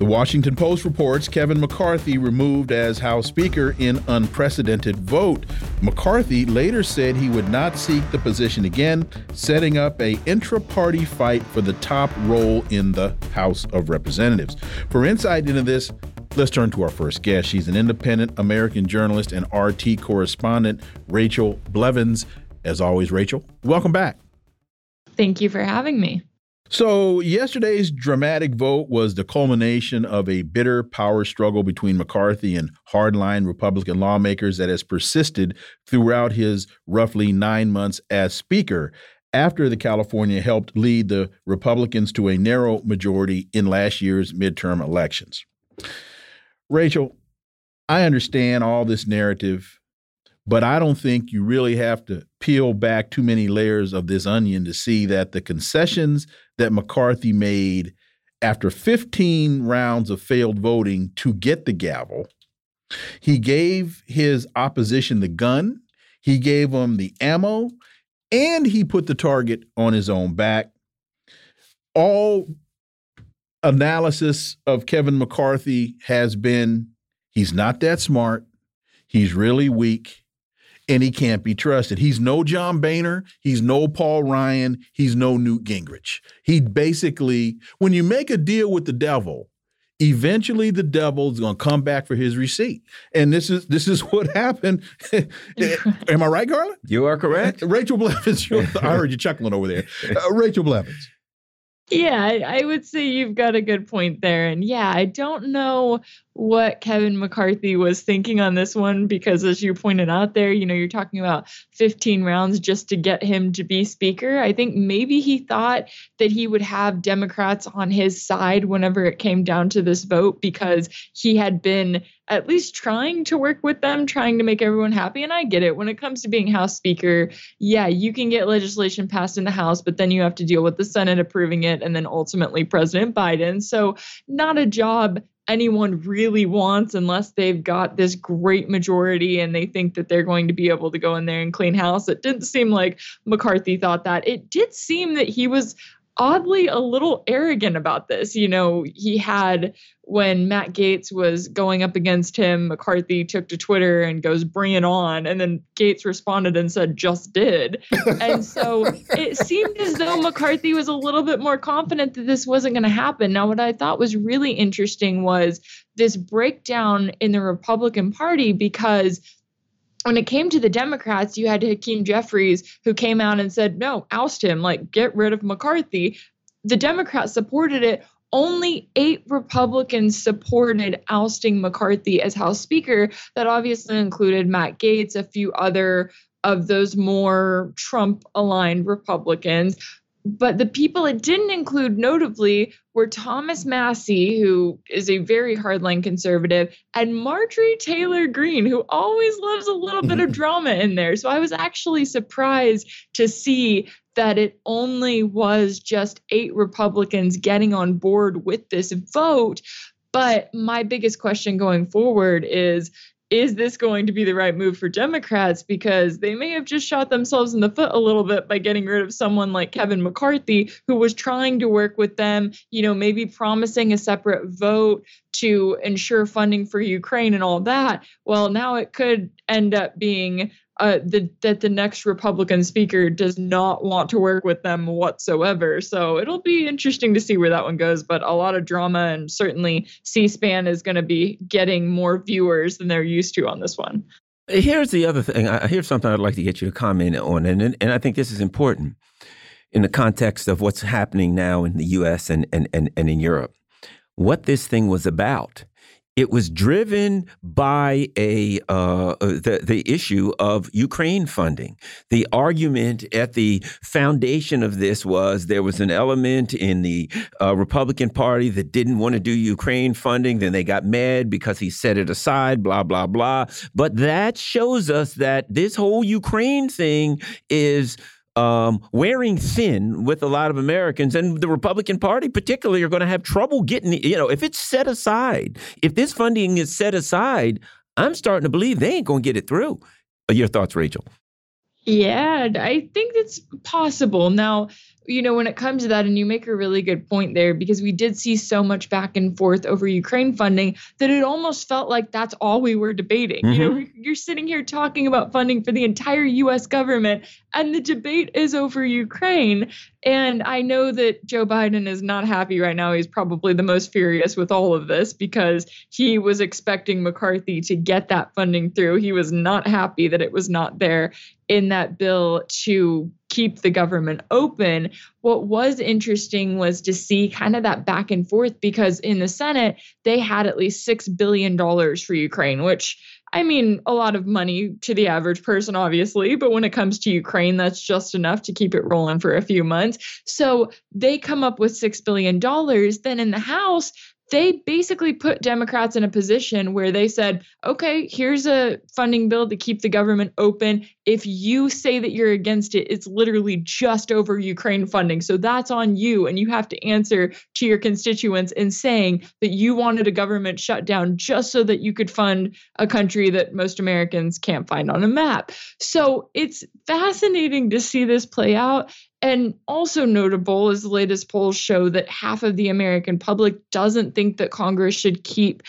The Washington Post reports Kevin McCarthy removed as House Speaker in unprecedented vote. McCarthy later said he would not seek the position again, setting up a intra-party fight for the top role in the House of Representatives. For insight into this, let's turn to our first guest. She's an independent American journalist and RT correspondent, Rachel Blevins. As always, Rachel, welcome back. Thank you for having me. So, yesterday's dramatic vote was the culmination of a bitter power struggle between McCarthy and hardline Republican lawmakers that has persisted throughout his roughly nine months as Speaker after the California helped lead the Republicans to a narrow majority in last year's midterm elections. Rachel, I understand all this narrative but I don't think you really have to peel back too many layers of this onion to see that the concessions that McCarthy made after 15 rounds of failed voting to get the gavel, he gave his opposition the gun, he gave them the ammo, and he put the target on his own back. All analysis of Kevin McCarthy has been he's not that smart, he's really weak and he can't be trusted. He's no John Boehner. He's no Paul Ryan. He's no Newt Gingrich. He basically, when you make a deal with the devil, eventually the devil is going to come back for his receipt. And this is this is what happened. Am I right, Garland? You are correct. Rachel Blevins. I heard you chuckling over there. Uh, Rachel Blevins. Yeah, I, I would say you've got a good point there. And yeah, I don't know what Kevin McCarthy was thinking on this one because, as you pointed out there, you know, you're talking about 15 rounds just to get him to be speaker. I think maybe he thought that he would have Democrats on his side whenever it came down to this vote because he had been at least trying to work with them, trying to make everyone happy. And I get it. When it comes to being House Speaker, yeah, you can get legislation passed in the House, but then you have to deal with the Senate approving it and then ultimately President Biden. So, not a job anyone really wants unless they've got this great majority and they think that they're going to be able to go in there and clean house. It didn't seem like McCarthy thought that. It did seem that he was oddly a little arrogant about this. You know, he had when Matt Gaetz was going up against him, McCarthy took to Twitter and goes, bring it on. And then Gaetz responded and said, just did. and so it seemed as though McCarthy was a little bit more confident that this wasn't going to happen. Now, what I thought was really interesting was this breakdown in the Republican Party because when it came to the Democrats, you had Hakeem Jeffries who came out and said, no, oust him, like get rid of McCarthy. The Democrats supported it. Only eight Republicans supported ousting McCarthy as House Speaker. That obviously included Matt Gaetz, a few other of those more Trump aligned Republicans. But the people it didn't include, notably, were Thomas Massie, who is a very hardline conservative, and Marjorie Taylor Greene, who always loves a little bit of drama in there. So I was actually surprised to see that it only was just eight Republicans getting on board with this vote. But my biggest question going forward is is this going to be the right move for Democrats? Because they may have just shot themselves in the foot a little bit by getting rid of someone like Kevin McCarthy, who was trying to work with them, you know, maybe promising a separate vote to ensure funding for Ukraine and all that. Well, now it could end up being uh, the, that the next Republican speaker does not want to work with them whatsoever. So it'll be interesting to see where that one goes. But a lot of drama, and certainly C SPAN is going to be getting more viewers than they're used to on this one. Here's the other thing. I, here's something I'd like to get you to comment on, and and I think this is important in the context of what's happening now in the U.S. and and and, and in Europe. What this thing was about it was driven by a uh, uh, the the issue of Ukraine funding. The argument at the foundation of this was there was an element in the uh, Republican Party that didn't want to do Ukraine funding. Then they got mad because he set it aside. Blah blah blah. But that shows us that this whole Ukraine thing is um, wearing thin with a lot of Americans, and the Republican Party particularly are going to have trouble getting. You know, if it's set aside, if this funding is set aside, I'm starting to believe they ain't going to get it through. Your thoughts, Rachel? Yeah, I think it's possible. Now, you know, when it comes to that, and you make a really good point there, because we did see so much back and forth over Ukraine funding that it almost felt like that's all we were debating. Mm-hmm. You know, mm-hmm. you're sitting here talking about funding for the entire US government, and the debate is over Ukraine. And I know that Joe Biden is not happy right now. He's probably the most furious with all of this because he was expecting McCarthy to get that funding through. He was not happy that it was not there in that bill to keep the government open. What was interesting was to see kind of that back and forth because in the Senate, they had at least $6 billion for Ukraine, which I mean, a lot of money to the average person, obviously, but when it comes to Ukraine, that's just enough to keep it rolling for a few months. So they come up with $6 billion. Then in the House, they basically put Democrats in a position where they said, okay, here's a funding bill to keep the government open. If you say that you're against it, it's literally just over Ukraine funding. So that's on you. And you have to answer to your constituents in saying that you wanted a government shutdown just so that you could fund a country that most Americans can't find on a map. So it's fascinating to see this play out. And also notable is the latest polls show that half of the American public doesn't think that Congress should keep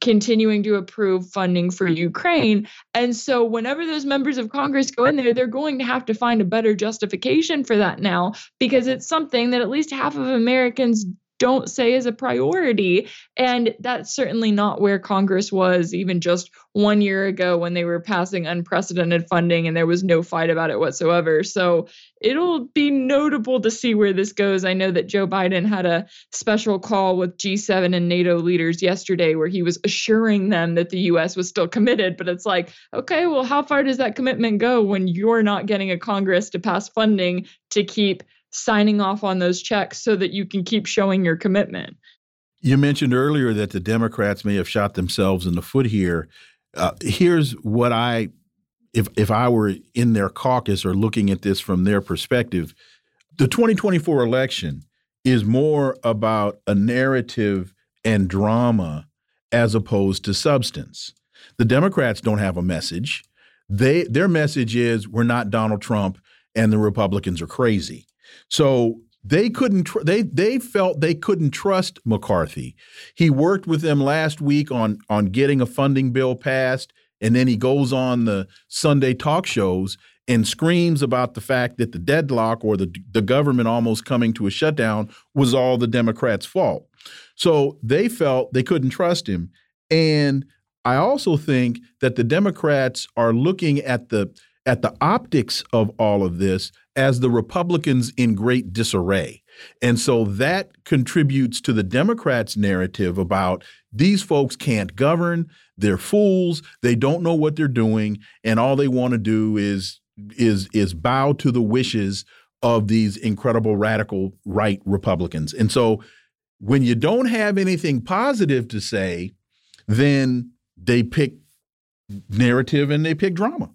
continuing to approve funding for Ukraine. And so, whenever those members of Congress go in there, they're going to have to find a better justification for that now because it's something that at least half of Americans don't say is a priority. And that's certainly not where Congress was even just one year ago when they were passing unprecedented funding and there was no fight about it whatsoever. So it'll be notable to see where this goes. I know that Joe Biden had a special call with G7 and NATO leaders yesterday where he was assuring them that the US was still committed. But it's like, okay, well, how far does that commitment go when you're not getting a Congress to pass funding to keep signing off on those checks so that you can keep showing your commitment. You mentioned earlier that the Democrats may have shot themselves in the foot here. Uh, here's what I, if if I were in their caucus or looking at this from their perspective, the 2024 election is more about a narrative and drama as opposed to substance. The Democrats don't have a message. They their message is we're not Donald Trump and the Republicans are crazy. So they couldn't they they felt they couldn't trust McCarthy. He worked with them last week on on getting a funding bill passed and then he goes on the Sunday talk shows and screams about the fact that the deadlock or the the government almost coming to a shutdown was all the Democrats' fault. So they felt they couldn't trust him and I also think that the Democrats are looking at the at the optics of all of this as the Republicans in great disarray. And so that contributes to the Democrats' narrative about these folks can't govern, they're fools, they don't know what they're doing, and all they want to do is is is bow to the wishes of these incredible radical right Republicans. And so when you don't have anything positive to say, then they pick narrative and they pick drama.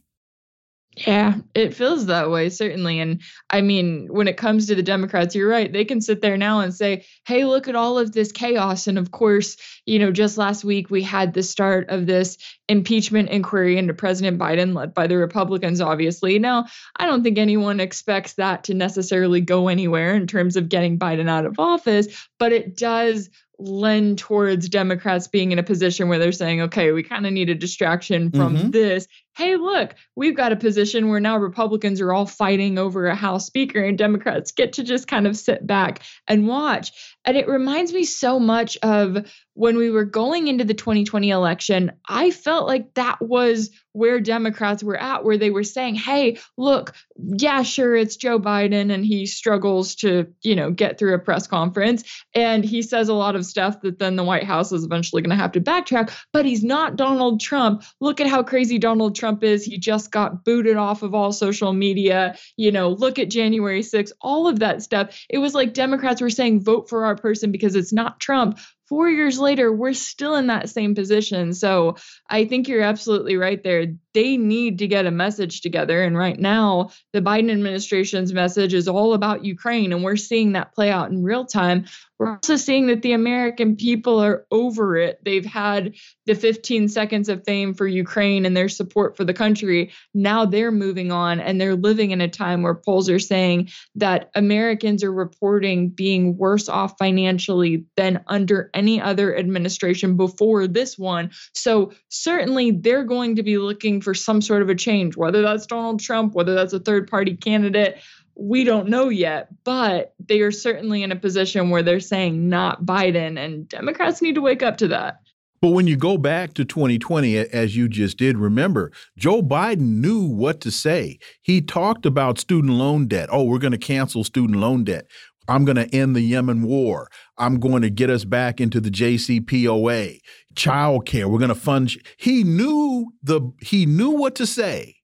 Yeah, it feels that way, certainly. And I mean, when it comes to the Democrats, you're right. They can sit there now and say, hey, look at all of this chaos. And of course, you know, just last week we had the start of this impeachment inquiry into President Biden, led by the Republicans, obviously. Now, I don't think anyone expects that to necessarily go anywhere in terms of getting Biden out of office, but it does lend towards Democrats being in a position where they're saying, okay, we kind of need a distraction from mm-hmm. this hey, look, we've got a position where now Republicans are all fighting over a House Speaker and Democrats get to just kind of sit back and watch. And it reminds me so much of when we were going into the 2020 election. I felt like that was where Democrats were at, where they were saying, hey, look, yeah, sure, it's Joe Biden and he struggles to, you know, get through a press conference. And he says a lot of stuff that then the White House is eventually going to have to backtrack, but he's not Donald Trump. Look at how crazy Donald Trump is. He just got booted off of all social media. You know, look at January 6th, all of that stuff. It was like Democrats were saying, vote for our person because it's not Trump four years later, we're still in that same position. So I think you're absolutely right there. They need to get a message together. And right now, the Biden administration's message is all about Ukraine. And we're seeing that play out in real time. We're also seeing that the American people are over it. They've had the 15 seconds of fame for Ukraine and their support for the country. Now they're moving on and they're living in a time where polls are saying that Americans are reporting being worse off financially than under any other administration before this one. So certainly they're going to be looking for some sort of a change, whether that's Donald Trump, whether that's a third party candidate we don't know yet, but they are certainly in a position where they're saying not Biden, and Democrats need to wake up to that. But when you go back to 2020, as you just did, remember, Joe Biden knew what to say. He talked about student loan debt. Oh, we're going to cancel student loan debt. I'm going to end the Yemen war. I'm going to get us back into the JCPOA. Child care. We're going to fund. He knew the he knew what to say.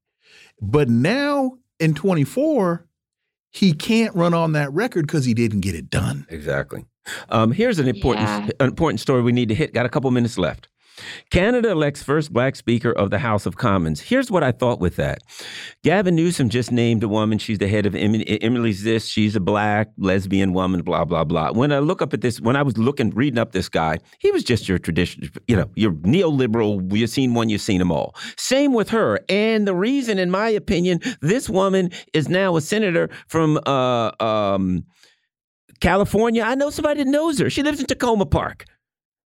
But now in 24, he can't run on that record because he didn't get it done. Exactly. Um, here's an important yeah. an important story we need to hit. Got a couple minutes left. Canada elects first black Speaker of the House of Commons. Here's what I thought with that. Gavin Newsom just named a woman. She's the head of Emily's this. She's a black lesbian woman, blah, blah, blah. When I look up at this, when I was looking, reading up this guy, he was just your tradition, you know, your neoliberal, you've seen one, you've seen them all. Same with her. And the reason, in my opinion, this woman is now a senator from, uh, um, California. I know somebody that knows her. She lives in Takoma Park.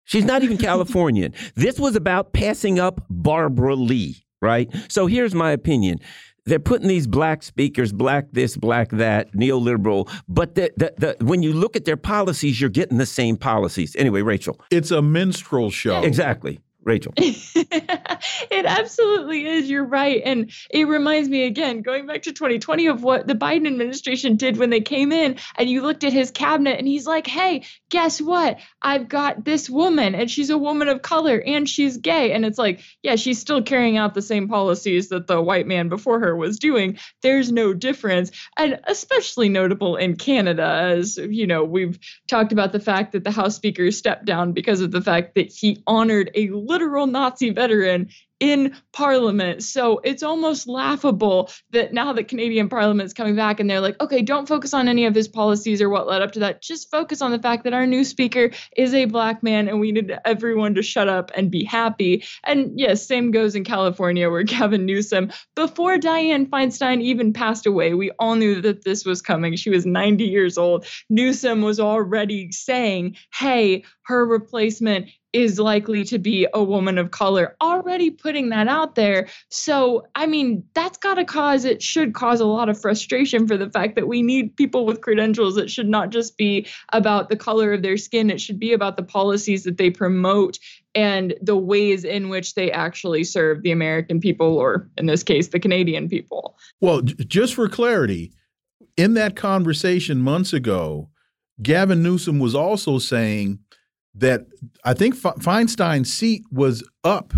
She's not even Californian. This was about passing up Barbara Lee, right? So here's my opinion. They're putting these black speakers, black this, black that, neoliberal. But the, the, the, when you look at their policies, you're getting the same policies. Anyway, Rachel. It's a minstrel show. Exactly. Rachel. it absolutely is. You're right. And it reminds me again, going back to 2020, of what the Biden administration did when they came in and you looked at his cabinet and he's like, hey, guess what? I've got this woman and she's a woman of color and she's gay. And it's like, yeah, she's still carrying out the same policies that the white man before her was doing. There's no difference. And especially notable in Canada, as you know, we've talked about the fact that the House Speaker stepped down because of the fact that he honored a literal Nazi veteran in Parliament. So it's almost laughable that now that Canadian Parliament is coming back and they're like, okay, don't focus on any of his policies or what led up to that. Just focus on the fact that our new speaker is a black man and we need everyone to shut up and be happy. And yes, same goes in California where Gavin Newsom, before Dianne Feinstein even passed away, we all knew that this was coming. She was 90 years old. Newsom was already saying, hey, her replacement is likely to be a woman of color, already putting that out there. So, I mean, that's got to cause, it should cause a lot of frustration for the fact that we need people with credentials. It should not just be about the color of their skin, it should be about the policies that they promote and the ways in which they actually serve the American people, or in this case, the Canadian people. Well, just for clarity, in that conversation months ago, Gavin Newsom was also saying that I think Feinstein's seat was up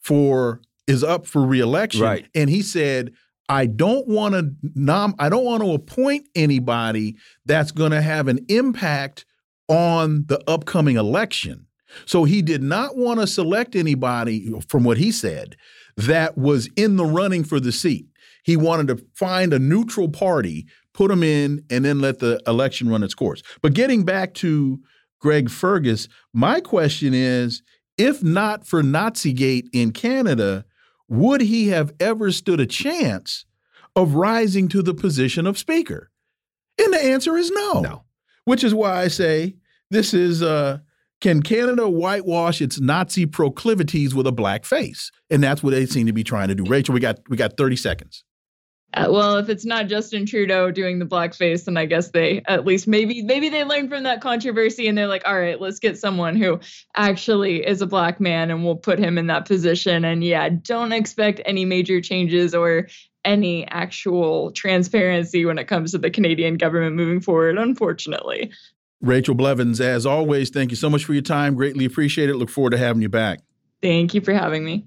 for is up for reelection, right? And he said, "I don't want to nom I don't want to appoint anybody that's going to have an impact on the upcoming election." So he did not want to select anybody, from what he said, that was in the running for the seat. He wanted to find a neutral party, put them in, and then let the election run its course. But getting back to Greg Fergus. My question is if not for Nazigate in Canada, would he have ever stood a chance of rising to the position of Speaker? And the answer is no. No. Which is why I say this is uh, Can Canada whitewash its Nazi proclivities with a black face? And that's what they seem to be trying to do. Rachel, we got we got 30 seconds. Uh, well, if it's not Justin Trudeau doing the blackface, then I guess they at least maybe maybe they learned from that controversy and they're like, all right, let's get someone who actually is a black man and we'll put him in that position. And yeah, don't expect any major changes or any actual transparency when it comes to the Canadian government moving forward, unfortunately. Rachel Blevins, as always, thank you so much for your time. Greatly appreciate it. Look forward to having you back. Thank you for having me.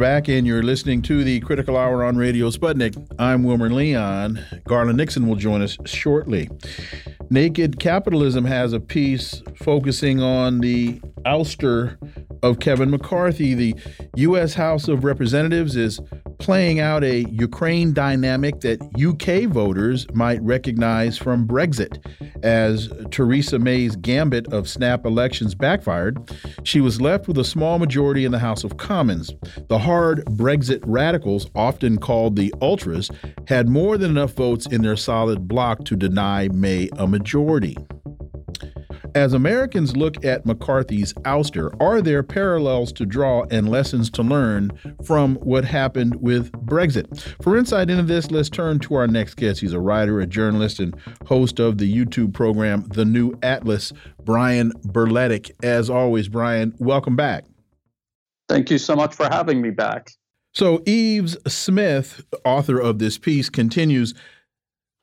Back, and you're listening to the Critical Hour on Radio Sputnik. I'm Wilmer Leon. Garland Nixon will join us shortly. Naked Capitalism has a piece focusing on the ouster of Kevin McCarthy. The U.S. House of Representatives is playing out a Ukraine dynamic that UK voters might recognize from Brexit. As Theresa May's gambit of snap elections backfired, she was left with a small majority in the House of Commons. The hard Brexit radicals, often called the Ultras, had more than enough votes in their solid bloc to deny May a majority. As Americans look at McCarthy's ouster, are there parallels to draw and lessons to learn from what happened with Brexit? For insight into this, let's turn to our next guest. He's a writer, a journalist, and host of the YouTube program The New Atlas, Brian Berletic. As always, Brian, welcome back. Thank you so much for having me back. So, Yves Smith, author of this piece, continues.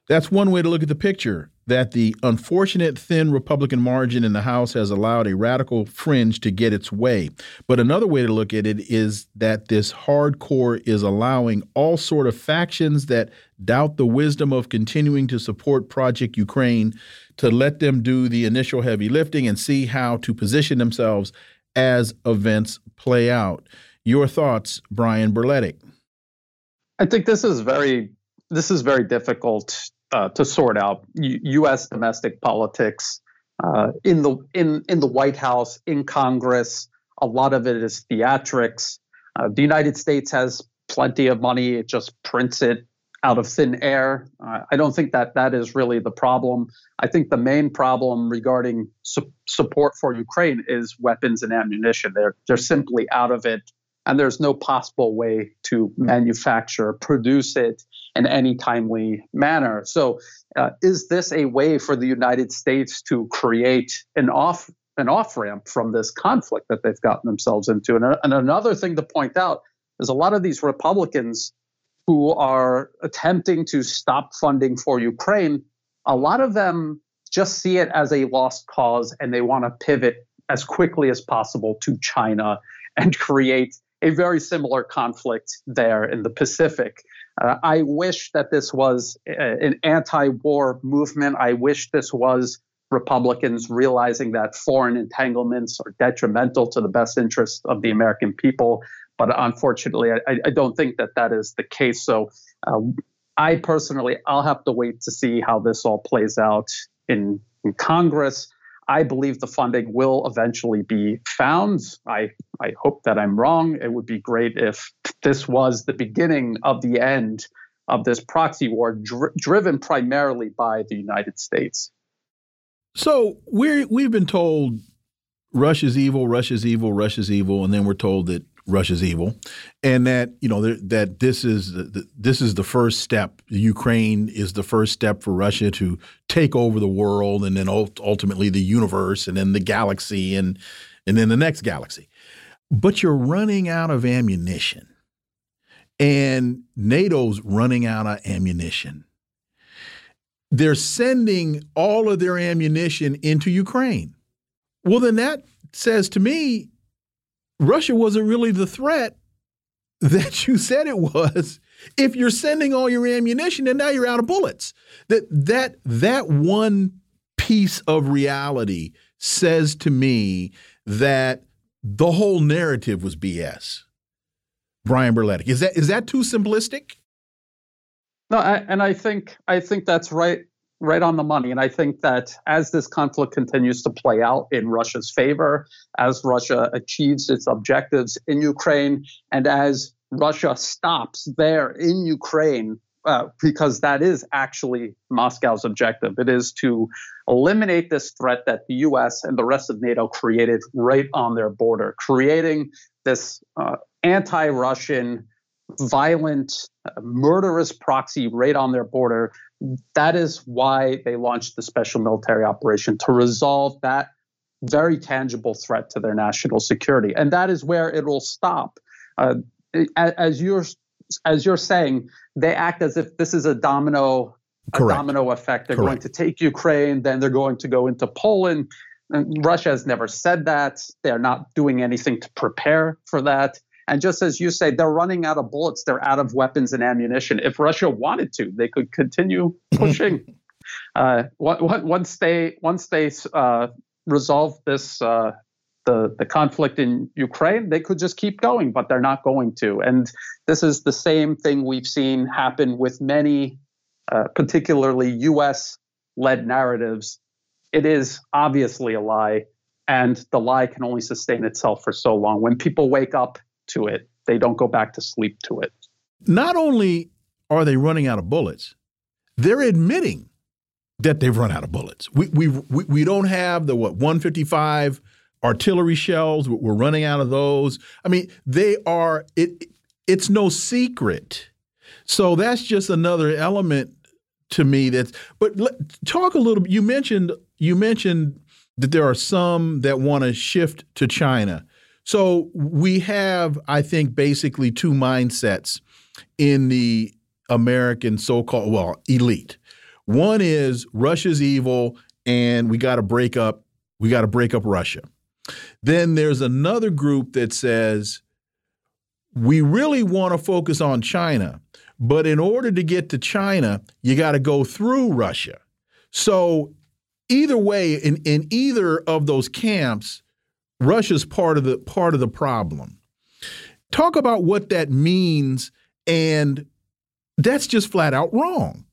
That's one way to look at the picture that the unfortunate thin Republican margin in the House has allowed a radical fringe to get its way. But another way to look at it is that this hardcore is allowing all sort of factions that doubt the wisdom of continuing to support Project Ukraine to let them do the initial heavy lifting and see how to position themselves as events play out. Your thoughts, Brian Berletic? I think this is very this is very difficult uh, to sort out U- U.S. domestic politics uh, in the in in the White House, in Congress. A lot of it is theatrics. Uh, the United States has plenty of money; it just prints it out of thin air. I don't think that that is really the problem. I think the main problem regarding su- support for Ukraine is weapons and ammunition. They're they're simply out of it and there's no possible way to manufacture, produce it in any timely manner. So, uh, is this a way for the United States to create an off an off ramp from this conflict that they've gotten themselves into? And, and another thing to point out is a lot of these Republicans who are attempting to stop funding for Ukraine, a lot of them just see it as a lost cause and they want to pivot as quickly as possible to China and create a very similar conflict there in the Pacific. Uh, I wish that this was a, an anti war movement. I wish this was Republicans realizing that foreign entanglements are detrimental to the best interest of the American people. But unfortunately, I, I don't think that that is the case. So uh, I personally, I'll have to wait to see how this all plays out in, in Congress. I believe the funding will eventually be found. I, I hope that I'm wrong. It would be great if this was the beginning of the end of this proxy war dr- driven primarily by the United States. So we we've been told Russia's evil, Russia's evil, Russia's evil, and then we're told that Russia's evil, and that you know that this is the, this is the first step. Ukraine is the first step for Russia to take over the world, and then ultimately the universe, and then the galaxy, and and then the next galaxy. But you're running out of ammunition, and NATO's running out of ammunition. They're sending all of their ammunition into Ukraine. Well, then that says to me Russia wasn't really the threat that you said it was. If you're sending all your ammunition and now you're out of bullets, that that that one piece of reality says to me that the whole narrative was BS. Brian Berletic. Is that is that too simplistic? No, I, and I think I think that's right right on the money. And I think that as this conflict continues to play out in Russia's favor, as Russia achieves its objectives in Ukraine, and as Russia stops there in Ukraine, uh, because that is actually Moscow's objective. It is to eliminate this threat that the US and the rest of NATO created right on their border, creating this uh, anti Russian, violent, uh, murderous proxy right on their border. That is why they launched the special military operation to resolve that very tangible threat to their national security. And that is where it will stop. Uh, as you're as you're saying, they act as if this is a domino a domino effect. They're Correct. going to take Ukraine, then they're going to go into Poland. And Russia has never said that. They're not doing anything to prepare for that. And just as you say, they're running out of bullets. They're out of weapons and ammunition. If Russia wanted to, they could continue pushing. uh, once they once they uh, resolve this uh, the the conflict in Ukraine, they could just keep going, but they're not going to. And this is the same thing we've seen happen with many, uh, particularly U.S. led narratives. It is obviously a lie, and the lie can only sustain itself for so long. When people wake up to it. They don't go back to sleep to it. Not only are they running out of bullets, they're admitting that they've run out of bullets. We we we, we don't have the what 155 artillery shells. We're running out of those. I mean, they are it. It's no secret. So that's just another element to me. That's but talk a little. You mentioned you mentioned that there are some that want to shift to China. So we have, I think, basically two mindsets in the American so called, well, elite. One is Russia's evil and we got to break up, we got to break up Russia. Then there's another group that says we really want to focus on China, but in order to get to China, you got to go through Russia. So either way, in, in either of those camps, Russia's part of the part of the problem. Talk about what that means, and that's just flat out wrong.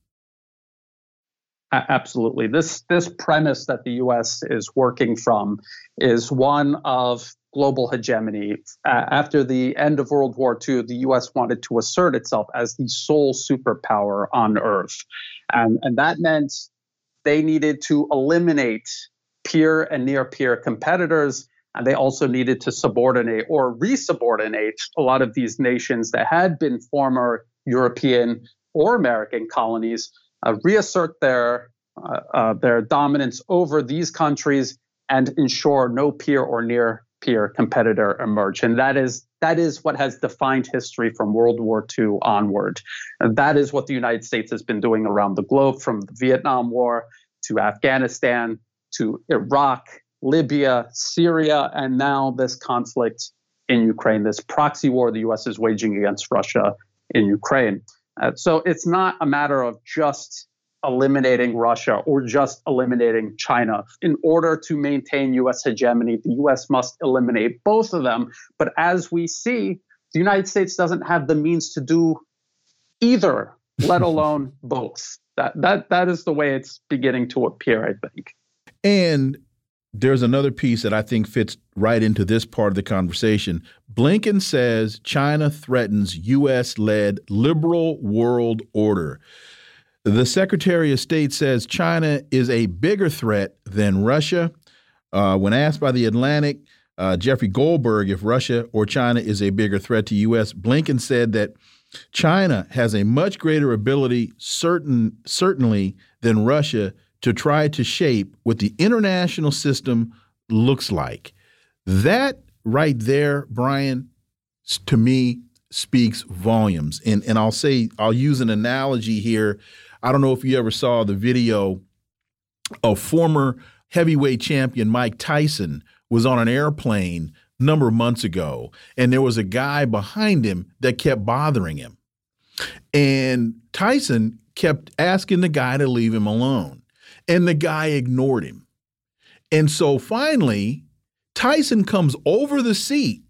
Absolutely. This this premise that the U.S. is working from is one of global hegemony. Uh, after the end of World War II, the U.S. wanted to assert itself as the sole superpower on Earth, and and that meant they needed to eliminate peer and near peer competitors and they also needed to subordinate or resubordinate a lot of these nations that had been former European or American colonies, uh, reassert their uh, uh, their dominance over these countries and ensure no peer or near peer competitor emerge. And that is that is what has defined history from World War II onward. And that is what the United States has been doing around the globe, from the Vietnam War to Afghanistan to Iraq Libya, Syria, and now this conflict in Ukraine, this proxy war the US is waging against Russia in Ukraine. Uh, so it's not a matter of just eliminating Russia or just eliminating China. In order to maintain US hegemony, the US must eliminate both of them. But as we see, the United States doesn't have the means to do either, let alone both. That that that is the way it's beginning to appear, I think. And there's another piece that I think fits right into this part of the conversation. Blinken says China threatens U.S. led liberal world order. The Secretary of State says China is a bigger threat than Russia. Uh, when asked by The Atlantic, uh, Jeffrey Goldberg, if Russia or China is a bigger threat to U.S., Blinken said that China has a much greater ability, certain certainly, than Russia to try to shape what the international system looks like. That right there, Brian, to me speaks volumes. And and I'll say I'll use an analogy here. I don't know if you ever saw the video of former heavyweight champion Mike Tyson was on an airplane a number of months ago and there was a guy behind him that kept bothering him. And Tyson kept asking the guy to leave him alone. And the guy ignored him. And so finally, Tyson comes over the seat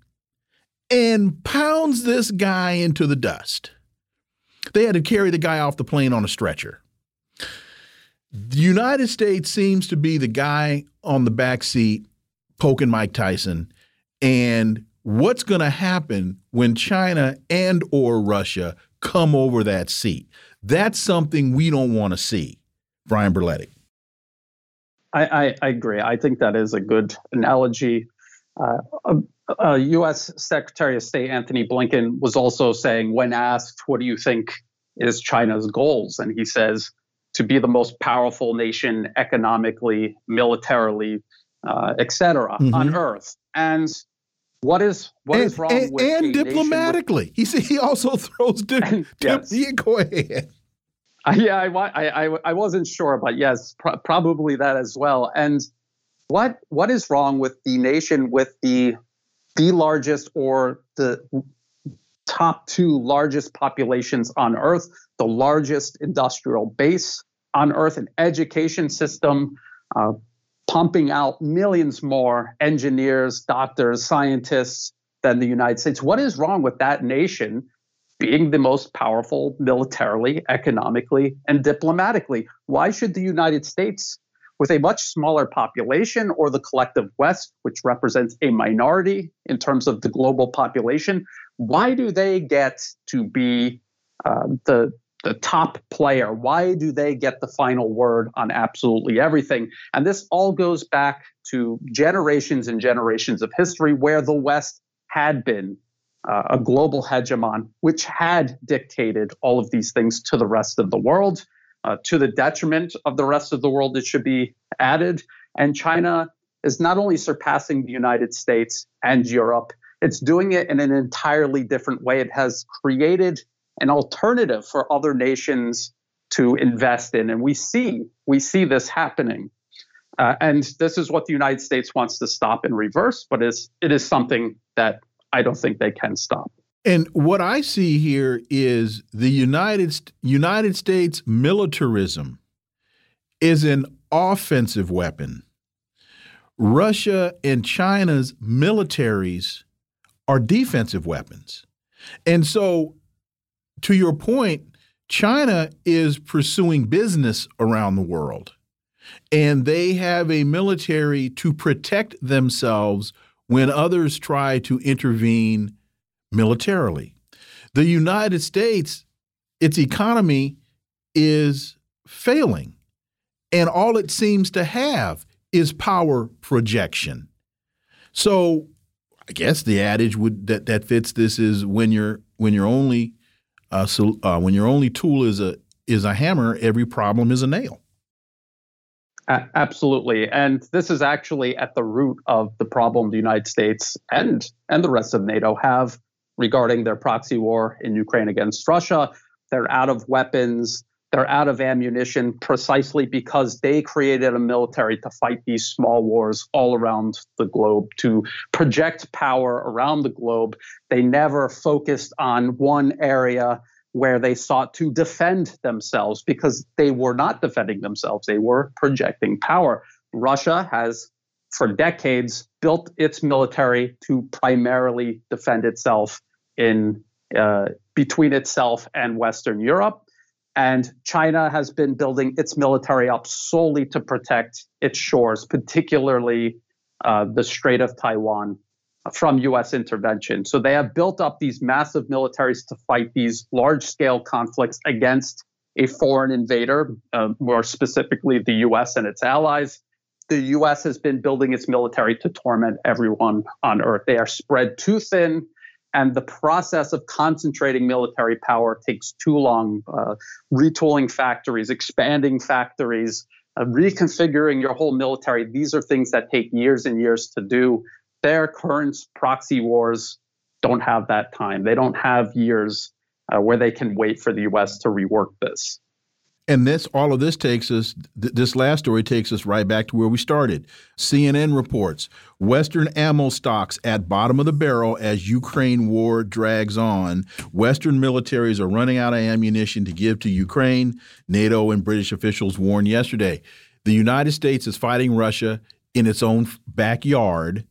and pounds this guy into the dust. They had to carry the guy off the plane on a stretcher. The United States seems to be the guy on the back seat poking Mike Tyson. And what's going to happen when China and or Russia come over that seat? That's something we don't want to see. Brian Berletic. I, I, I, agree. I think that is a good analogy. Uh, uh, U.S. Secretary of State Antony Blinken was also saying, when asked, "What do you think is China's goals?" and he says, "To be the most powerful nation economically, militarily, uh, etc. Mm-hmm. on Earth." And what is what and, is wrong and, with and diplomatically? With, he he also throws. Di- yes. yeah, go ahead. Yeah, I, I, I, wasn't sure, but yes, pr- probably that as well. And what what is wrong with the nation with the the largest or the top two largest populations on Earth, the largest industrial base on Earth, an education system uh, pumping out millions more engineers, doctors, scientists than the United States. What is wrong with that nation being the most powerful militarily, economically, and diplomatically? Why should the United States with a much smaller population or the collective West, which represents a minority in terms of the global population, why do they get to be uh, the the top player? Why do they get the final word on absolutely everything? And this all goes back to generations and generations of history where the West had been uh, a global hegemon, which had dictated all of these things to the rest of the world uh, to the detriment of the rest of the world, it should be added. And China is not only surpassing the United States and Europe, it's doing it in an entirely different way. It has created an alternative for other nations to invest in. And we see, we see this happening. Uh, and this is what the United States wants to stop in reverse, but it is something that I don't think they can stop. And what I see here is the United United States militarism is an offensive weapon. Russia and China's militaries are defensive weapons. And so to your point, China is pursuing business around the world. And they have a military to protect themselves when others try to intervene militarily. The United States, its economy is failing, and all it seems to have is power projection. So, I guess the adage would that that fits this is when you're when your only uh, so, uh, when your only tool is a is a hammer, every problem is a nail. Absolutely, and this is actually at the root of the problem the United States and and the rest of NATO have regarding their proxy war in Ukraine against Russia. They're out of weapons. They're out of ammunition precisely because they created a military to fight these small wars all around the globe, to project power around the globe. They never focused on one area where they sought to defend themselves because they were not defending themselves, they were projecting power. Russia has for decades built its military to primarily defend itself in uh, between itself and Western Europe. And China has been building its military up solely to protect its shores, particularly uh, the Strait of Taiwan from US intervention. So they have built up these massive militaries to fight these large scale conflicts against a foreign invader, uh, more specifically the US and its allies the US has been building its military to torment everyone on earth. They are spread too thin, and the process of concentrating military power takes too long. Uh, retooling factories, expanding factories, uh, reconfiguring your whole military, these are things that take years and years to do. Their current proxy wars don't have that time. They don't have years uh, where they can wait for the US to rework this. And this, all of this takes us, th this last story takes us right back to where we started. CNN reports Western ammo stocks at bottom of the barrel as Ukraine war drags on. Western militaries are running out of ammunition to give to Ukraine. NATO and British officials warned yesterday. The United States is fighting Russia in its own backyard,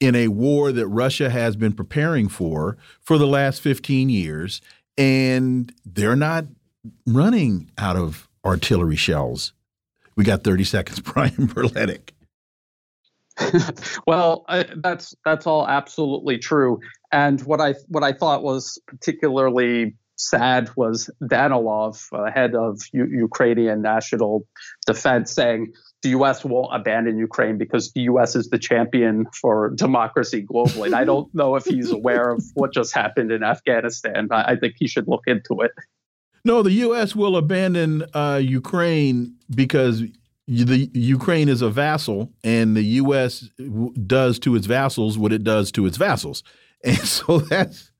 in a war that Russia has been preparing for for the last 15 years, and they're not running out of artillery shells. We got 30 seconds, Brian Berletic. well, that's that's all absolutely true. And what I what I thought was particularly sad was Danilov, uh, head of U- Ukrainian National Defense, saying the U.S. won't abandon Ukraine because the U.S. is the champion for democracy globally. And I don't know if he's aware of what just happened in Afghanistan. I, I think he should look into it. No, the U.S. will abandon uh, Ukraine because the Ukraine is a vassal, and the U.S. does to its vassals what it does to its vassals, and so that's.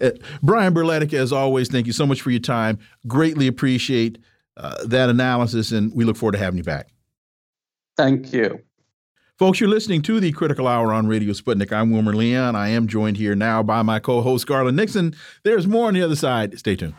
Uh, Brian Berletic, as always, thank you so much for your time. Greatly appreciate uh, that analysis, and we look forward to having you back. Thank you. Folks, you're listening to the Critical Hour on Radio Sputnik. I'm Wilmer Leon. I am joined here now by my co host, Garland Nixon. There's more on the other side. Stay tuned.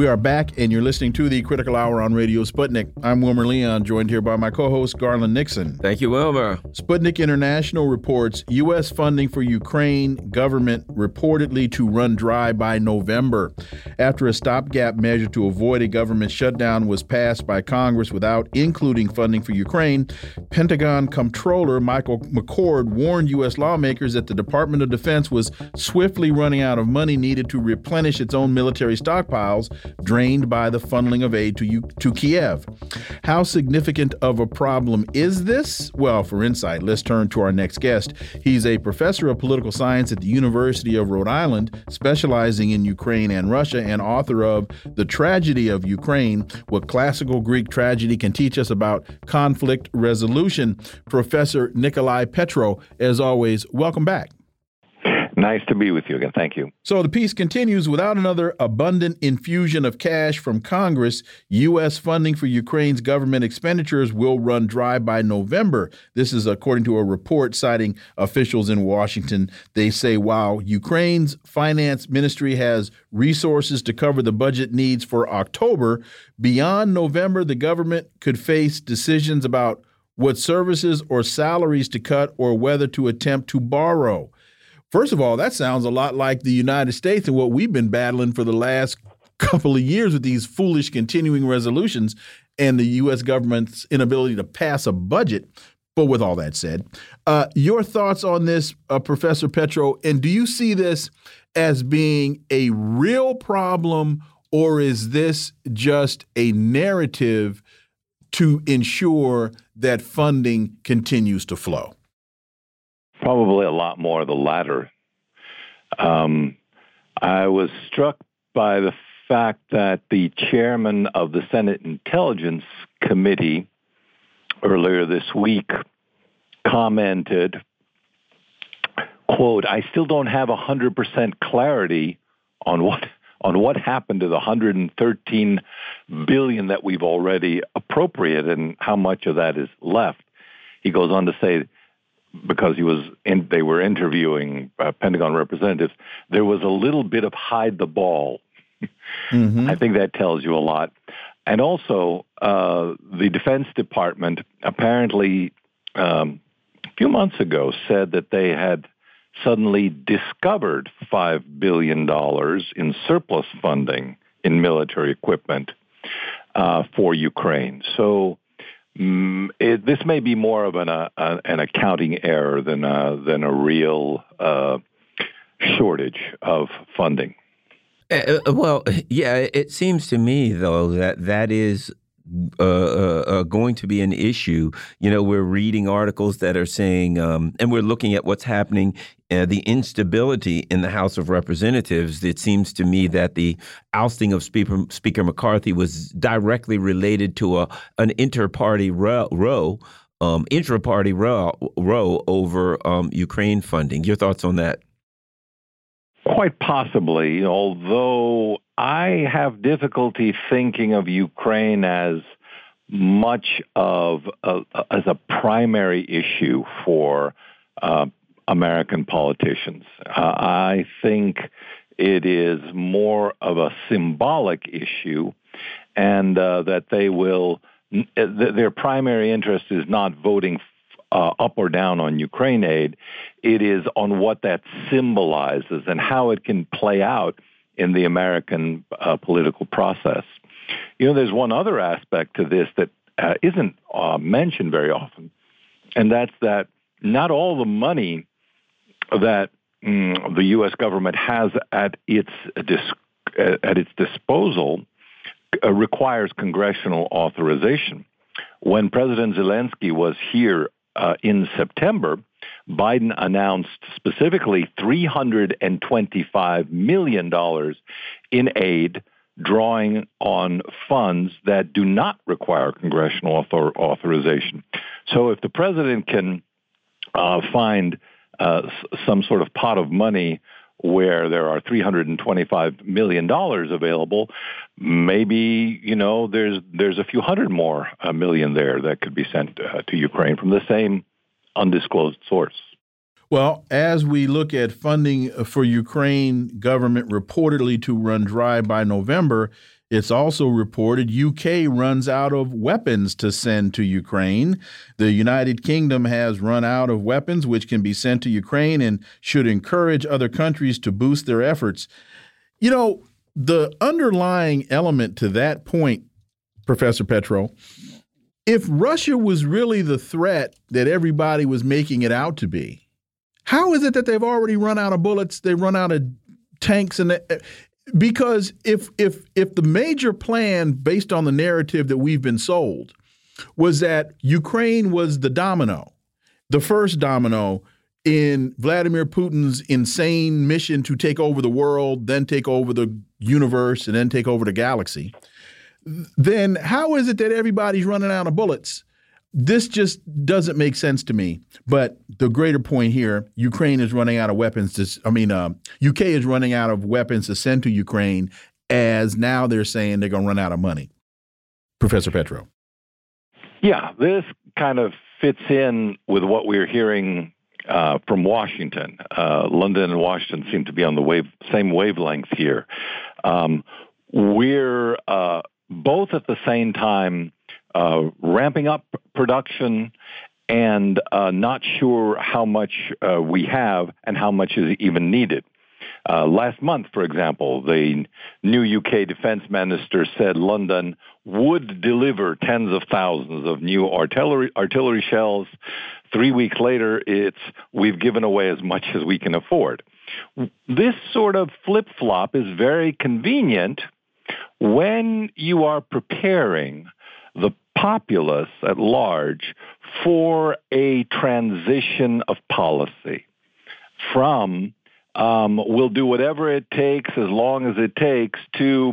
We are back, and you're listening to the Critical Hour on Radio Sputnik. I'm Wilmer Leon, joined here by my co host, Garland Nixon. Thank you, Wilmer. Sputnik International reports U.S. funding for Ukraine government reportedly to run dry by November. After a stopgap measure to avoid a government shutdown was passed by Congress without including funding for Ukraine, Pentagon Comptroller Michael McCord warned U.S. lawmakers that the Department of Defense was swiftly running out of money needed to replenish its own military stockpiles drained by the funneling of aid to, to Kiev. How significant of a problem is this? Well, for insight, let's turn to our next guest. He's a professor of political science at the University of Rhode Island, specializing in Ukraine and Russia, and author of The Tragedy of Ukraine What Classical Greek Tragedy Can Teach Us About Conflict Resolution. Professor Nicolai Petro, as always, welcome back. Nice to be with you again. Thank you. So the piece continues without another abundant infusion of cash from Congress, U.S. funding for Ukraine's government expenditures will run dry by November. This is according to a report citing officials in Washington. They say while Ukraine's finance ministry has resources to cover the budget needs for October, beyond November, the government could face decisions about what services or salaries to cut or whether to attempt to borrow. First of all, that sounds a lot like the United States and what we've been battling for the last couple of years with these foolish continuing resolutions and the U.S. government's inability to pass a budget. But with all that said, uh, your thoughts on this, uh, Professor Petro, and do you see this as being a real problem, or is this just a narrative to ensure that funding continues to flow? Probably a lot more of the latter. Um, I was struck by the fact that the chairman of the Senate Intelligence Committee earlier this week commented, quote, I still don't have 100% clarity on what on what happened to the 113 billion that we've already appropriated and how much of that is left. He goes on to say because he was in, they were interviewing uh, Pentagon representatives, there was a little bit of hide the ball. Mm-hmm. I think that tells you a lot. And also, uh, the Defense Department apparently um, a few months ago said that they had suddenly discovered $5 billion in surplus funding in military equipment uh, for Ukraine. So Mm, it, this may be more of an, uh, an accounting error than a, than a real uh, shortage of funding. Uh, uh well, yeah, it seems to me though that that is uh, uh, uh, going to be an issue. You know, we're reading articles that are saying, um, and we're looking at what's happening, uh, the instability in the House of Representatives. It seems to me that the ousting of Speaker, Speaker McCarthy was directly related to a an inter-party row. row um, intra-party row, row over um, Ukraine funding. Your thoughts on that? Quite possibly, although I have difficulty thinking of Ukraine as much of a, as a primary issue for uh, American politicians. Uh, I think it is more of a symbolic issue, and uh, that they will. Their primary interest is not voting uh, up or down on Ukraine aid. It is on what that symbolizes and how it can play out in the American uh, political process. You know, there's one other aspect to this that uh, not uh, mentioned very often, and that's that not all the money that mm, the U.S. government has at its dis- at its disposal uh, requires congressional authorization. When President Zelensky was here uh, in September, Biden announced specifically $325 million in aid, drawing on funds that do not require congressional author- authorization. So if the president can uh, find uh, some sort of pot of money where there are 325 million dollars available, maybe you know there's there's a few hundred more uh, million there that could be sent uh, to Ukraine from the same undisclosed source. Well, as we look at funding for Ukraine government reportedly to run dry by November, it's also reported UK runs out of weapons to send to Ukraine. The United Kingdom has run out of weapons which can be sent to Ukraine and should encourage other countries to boost their efforts. You know, the underlying element to that point, Professor Petro, if Russia was really the threat that everybody was making it out to be, how is it that they've already run out of bullets? They've run out of tanks and uh, because if if if the major plan based on the narrative that we've been sold was that Ukraine was the domino, the first domino in Vladimir Putin's insane mission to take over the world, then take over the universe, and then take over the galaxy, then how is it that everybody's running out of bullets this just doesn't make sense to me. But the greater point here: Ukraine is running out of weapons. To, I mean, uh, UK is running out of weapons to send to Ukraine, as now they're saying they're going to run out of money. Professor Petro. Yeah, this kind of fits in with what we're hearing uh, from Washington. Uh, London and Washington seem to be on the wave, same wavelength here. Um, we're uh, both at the same time uh, ramping up production and uh, not sure how much uh, we have and how much is even needed. Uh, last month, for example, the new UK defense minister said London would deliver tens of thousands of new artillery, artillery shells. Three weeks later, it's we've given away as much as we can afford. This sort of flip flop is very convenient when you are preparing the populace at large for a transition of policy from um, we'll do whatever it takes as long as it takes to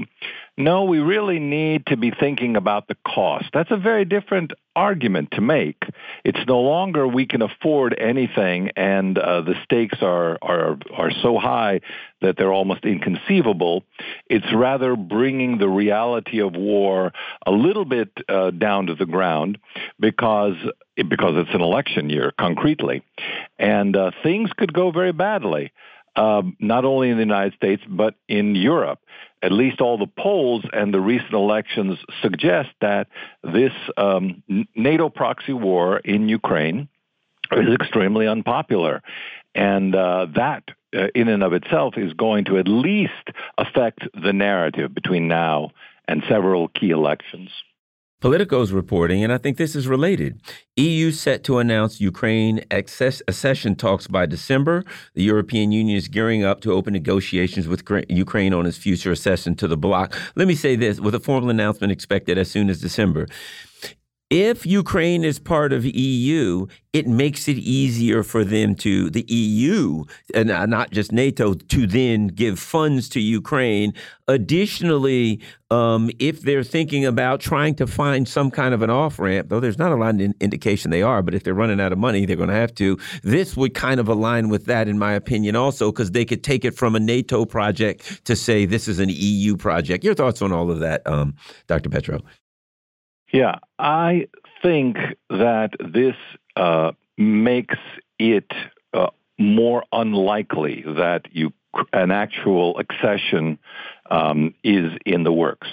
no, we really need to be thinking about the cost. That's a very different argument to make. It's no longer we can afford anything and uh, the stakes are, are, are so high that they're almost inconceivable. It's rather bringing the reality of war a little bit uh, down to the ground because because it's an election year, concretely. And uh, things could go very badly. Uh, not only in the United States, but in Europe at least all the polls and the recent elections suggest that this um, NATO proxy war in Ukraine is extremely unpopular. And uh, that, uh, in and of itself, is going to at least affect the narrative between now and several key elections. Politico's reporting, and I think this is related. EU set to announce Ukraine access, accession talks by December. The European Union is gearing up to open negotiations with Ukraine on its future accession to the bloc. Let me say this with a formal announcement expected as soon as December if Ukraine is part of EU, it makes it easier for them to, the EU, and not just NATO, to then give funds to Ukraine. Additionally, um, if they're thinking about trying to find some kind of an off ramp, though there's not a lot of indication they are, but if they're running out of money, they're going to have to. This would kind of align with that, in my opinion, also, because they could take it from a NATO project to say this is an EU project. Your thoughts on all of that, um, Dr. Petro? Yeah, I think that this uh, makes it uh, more unlikely that you an actual accession um, is in the works.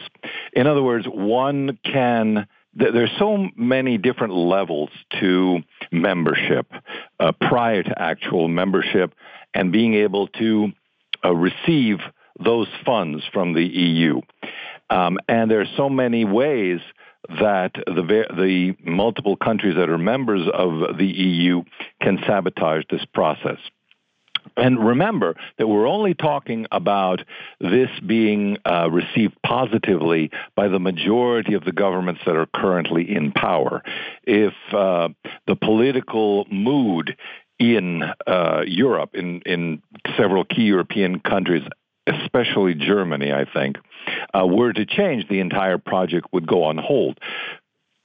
In other words, one can there's so many different levels to membership uh, prior to actual membership and being able to uh, receive those funds from the EU. Um, and there are so many ways that the the multiple countries that are members of the EU can sabotage this process. And remember that we're only talking about this being uh, received positively by the majority of the governments that are currently in power. If uh, the political mood in uh, Europe, in, in several key European countries, especially Germany, I think, uh, were to change, the entire project would go on hold.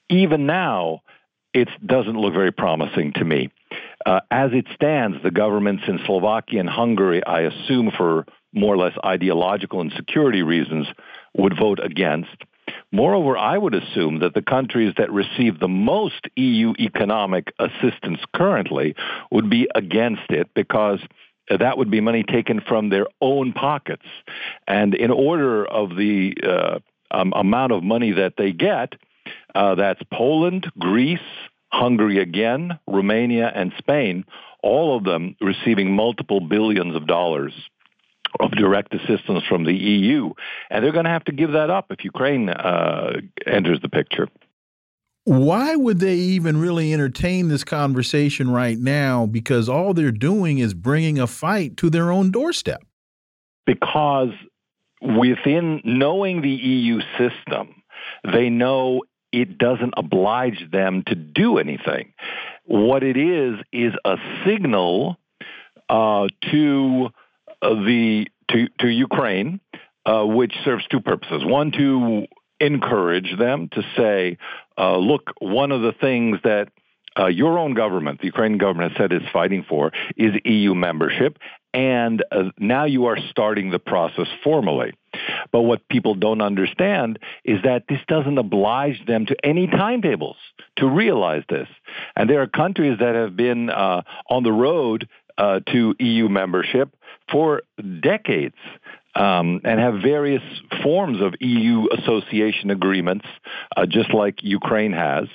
Even now, it doesn't look very promising to me. Uh, as it stands, the governments in Slovakia and Hungary, I assume for more or less ideological and security reasons, would vote against. Moreover, I would assume that the countries that receive the most EU economic assistance currently would be against it because that would be money taken from their own pockets. And in order of the uh, um, amount of money that they get, uh, that's Poland, Greece, Hungary again, Romania, and Spain, all of them receiving multiple billions of dollars of direct assistance from the EU. And they're going to have to give that up if Ukraine uh, enters the picture why would they even really entertain this conversation right now? Because all they're doing is bringing a fight to their own doorstep. Because within knowing the EU system, they know it doesn't oblige them to do anything. What it is is a signal uh, to uh, the to to Ukraine, uh, which serves two purposes: one to encourage them to say, uh, look, one of the things that uh, your own government, the Ukrainian government, has said is fighting for is EU membership, and uh, now you are starting the process formally. But what people don't understand is that this doesn't oblige them to any timetables to realize this. And there are countries that have been uh, on the road uh, to EU membership for decades um, and have various forms of EU association agreements, uh, just like Ukraine has.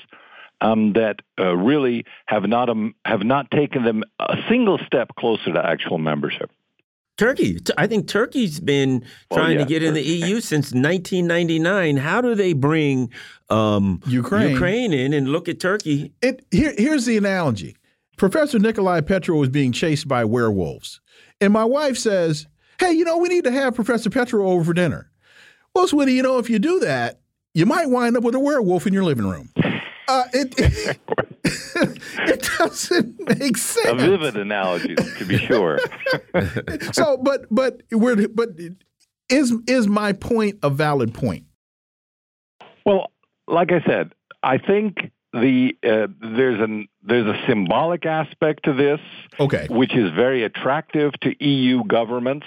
Um, that uh, really have not um, have not taken them a single step closer to actual membership. Turkey, I think Turkey's been oh, trying oh, yeah. to get in the EU since 1999. How do they bring um, Ukraine. Ukraine in and look at Turkey? It, here, here's the analogy: Professor Nicolai Petro was being chased by werewolves, and my wife says, hey, you know, we need to have Professor Petro over for dinner. Well, sweetie, you know, if you do that, you might wind up with a werewolf in your living room. Uh, it, it, it, doesn't make sense. A vivid analogy, to be sure. so, but but we're but is is my point a valid point? Well, like I said, I think the uh, there's an there's a symbolic aspect to this, okay, which is very attractive to EU governments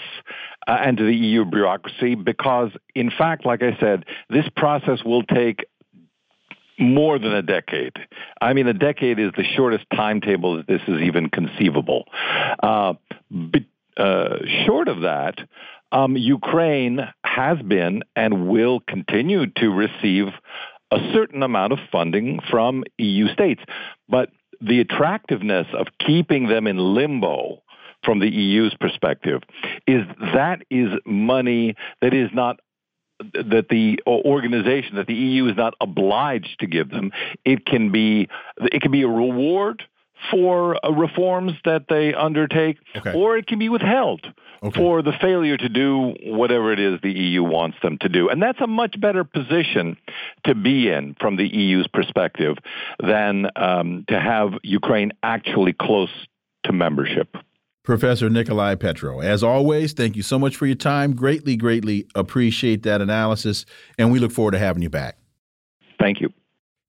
uh, and to the EU bureaucracy because, in fact, like I said, this process will take more than a decade. I mean, a decade is the shortest timetable that this is even conceivable. Uh, but, uh, short of that, um, Ukraine has been and will continue to receive a certain amount of funding from EU states. But the attractiveness of keeping them in limbo from the EU's perspective is that is money that is not that the organization that the EU is not obliged to give them. It can be it can be a reward for uh, reforms that they undertake, okay. or it can be withheld okay. for the failure to do whatever it is the EU wants them to do. And that's a much better position to be in from the EU's perspective than um, to have Ukraine actually close to membership. Professor Nicolai Petro, as always, thank you so much for your time. Greatly, greatly appreciate that analysis, and we look forward to having you back. Thank you.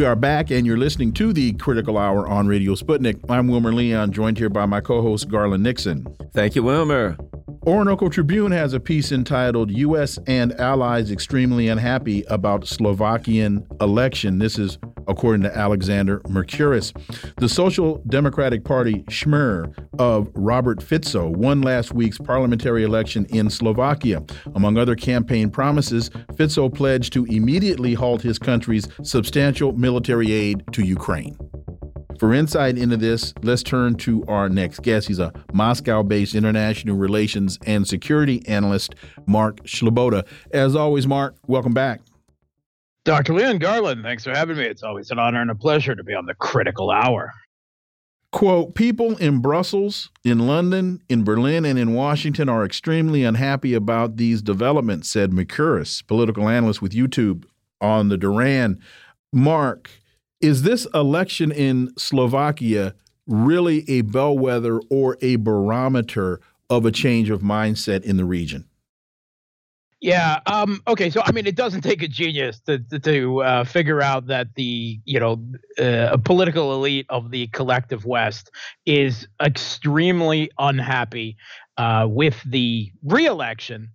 We are back, and you're listening to the Critical Hour on Radio Sputnik. I'm Wilmer Leon, joined here by my co host, Garland Nixon. Thank you, Wilmer. Orinoco Tribune has a piece entitled U.S. and Allies Extremely Unhappy About Slovakian Election. This is according to Alexander Mercouris. The Social Democratic Party Smer of Robert Fico won last week's parliamentary election in Slovakia. Among other campaign promises, Fico pledged to immediately halt his country's substantial military aid to Ukraine. For insight into this, let's turn to our next guest. He's a Moscow based international relations and security analyst, Mark Sleboda. As always, Mark, welcome back. Dr. Leon Garland, thanks for having me. It's always an honor and a pleasure to be on the critical hour. Quote People in Brussels, in London, in Berlin, and in Washington are extremely unhappy about these developments, said Mercouris, political analyst with YouTube on the Duran. Mark, is this election in Slovakia really a bellwether or a barometer of a change of mindset in the region? Yeah. Um, okay. So, I mean, it doesn't take a genius to to uh, figure out that the you know uh, political elite of the collective West is extremely unhappy uh, with the reelection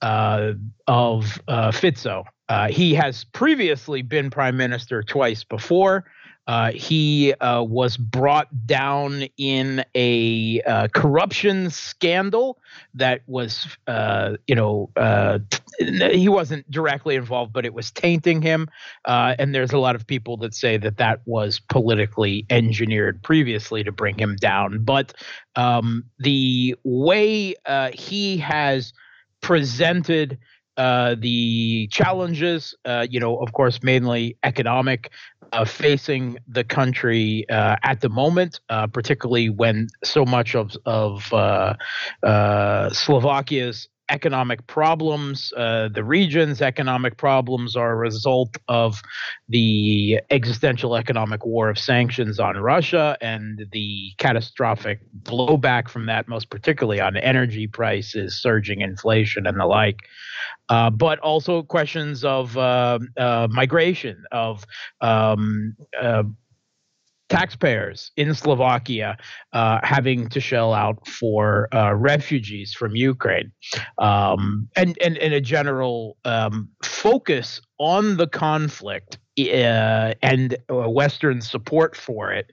uh, of uh, Fico. Uh, he has previously been prime minister twice before. Uh, he uh, was brought down in a uh, corruption scandal that was, uh, you know, uh, he wasn't directly involved, but it was tainting him. and there's a lot of people that say that that was politically engineered previously to bring him down. But um, the way he has presented uh, the challenges, uh, you know, of course, mainly economic, uh, facing the country uh, at the moment, uh, particularly when so much of of Slovakia's economic problems. Uh, the region's economic problems are a result of the existential economic war of sanctions on Russia and the catastrophic blowback from that, most particularly on energy prices, surging inflation, and the like. Uh, but also questions of uh, uh migration, of um, uh, taxpayers in Slovakia uh, having to shell out for uh, refugees from Ukraine, um, and, and and a general um, focus on the conflict uh, and uh, Western support for it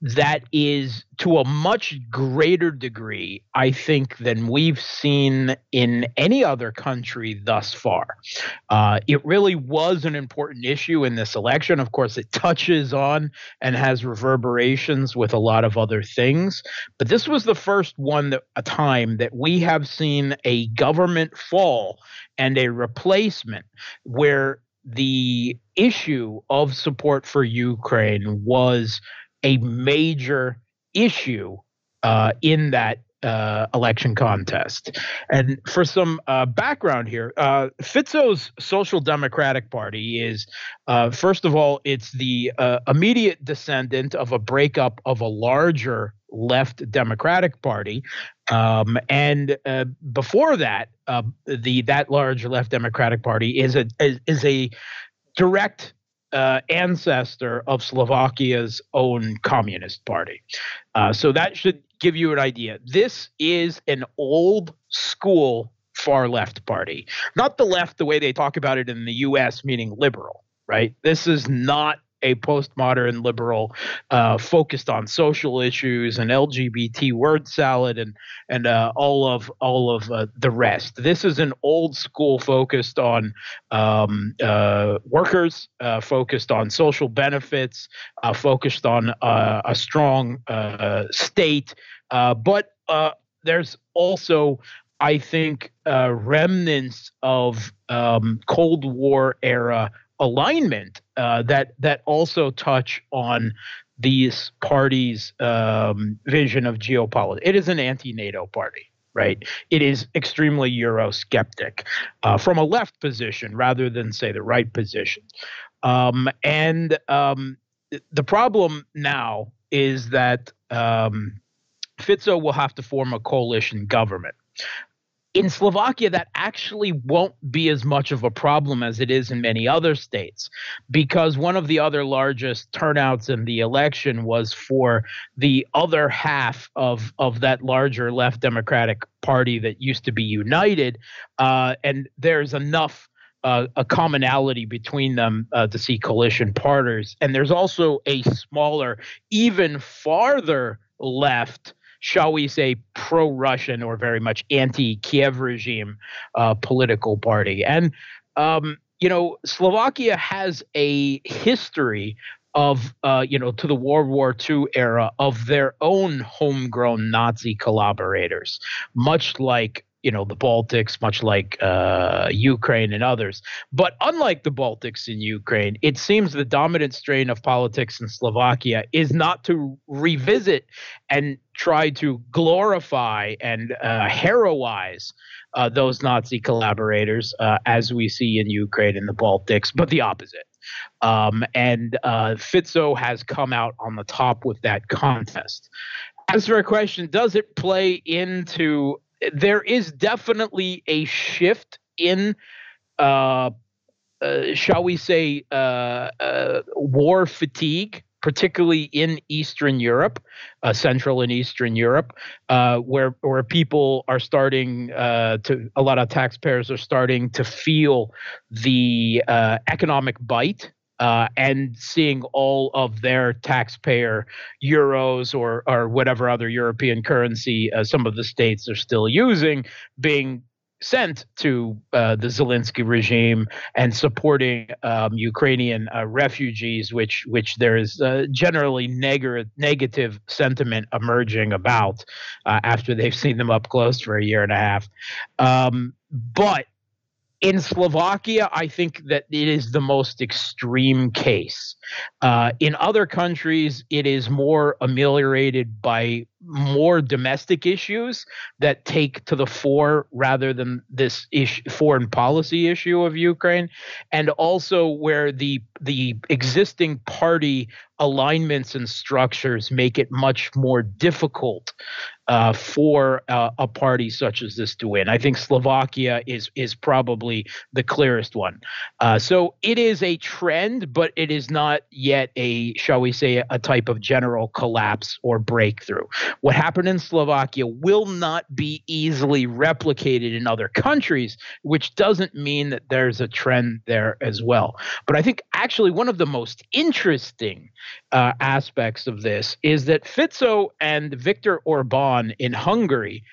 that is to a much greater degree, I think, than we've seen in any other country thus far. Uh, it really was an important issue in this election. Of course, it touches on and has reverberations with a lot of other things. But this was the first one that a time that we have seen a government fall and a replacement where the issue of support for Ukraine was a major issue uh, in that uh, election contest. And for some uh, background here, uh, Fico's Social Democratic Party is, uh, first of all, it's the uh, immediate descendant of a breakup of a larger left Democratic Party. Um, and uh, before that, the that large left Democratic Party is a is, is a direct uh, ancestor of Slovakia's own Communist Party. Uh, so that should give you an idea. This is an old school far left party, not the left the way they talk about it in the US, meaning liberal, right? This is not a postmodern liberal uh, focused on social issues and LGBT word salad and and uh, all of all of uh, the rest. This is an old school focused on um, uh, workers, uh, focused on social benefits, uh, focused on a strong state, but there's also I think remnants of um, Cold War era alignment uh, that that also touch on these parties' um, vision of geopolitics. It is an anti-NATO party, right? It is extremely Eurosceptic uh, from a left position rather than say the right position. Um, and um, the problem now is that um, Fico will have to form a coalition government. In Slovakia, that actually won't be as much of a problem as it is in many other states, because one of the other largest turnouts in the election was for the other half of, of that larger left Democratic Party that used to be united. Uh, and there's enough. Uh, a commonality between them uh, to see coalition partners. And there's also a smaller, even farther left shall we say, pro Russian or very much anti Kiev regime uh, political party. And, um, you know, Slovakia has a history of, uh, you know, to the World War II era of their own homegrown Nazi collaborators, much like you know the Baltics, much like uh, Ukraine and others. But unlike the Baltics and Ukraine, it seems the dominant strain of politics in Slovakia is not to revisit and try to glorify and uh, heroize uh, those Nazi collaborators, uh, as we see in Ukraine and the Baltics, but the opposite. Um, and uh, Fico has come out on the top with that contest. As for a question, does it play into there is definitely a shift in uh, uh, shall we say uh, uh war fatigue particularly in Eastern Europe, uh, Central and Eastern Europe, uh, where where people are starting to a lot of taxpayers are starting to feel the economic bite uh, and seeing all of their taxpayer euros or or whatever other European currency uh, some of the states are still using being sent to uh, the Zelensky regime and supporting um, Ukrainian uh, refugees, which which there is uh, generally neg- negative sentiment emerging about uh, after they've seen them up close for a year and a half. Um, but in Slovakia, I think that it is the most extreme case. Uh, in other countries, it is more ameliorated by more domestic issues that take to the fore rather than this issue, foreign policy issue of Ukraine, and also where the the existing party alignments and structures make it much more difficult uh, for uh, a party such as this to win. I think Slovakia is is probably the clearest one. Uh, so it is a trend, but it is not yet a shall we say a type of general collapse or breakthrough. What happened in Slovakia will not be easily replicated in other countries, which doesn't mean that there's a trend there as well. But I think actually one of the most interesting uh, aspects of this is that Fico and Viktor Orban in Hungary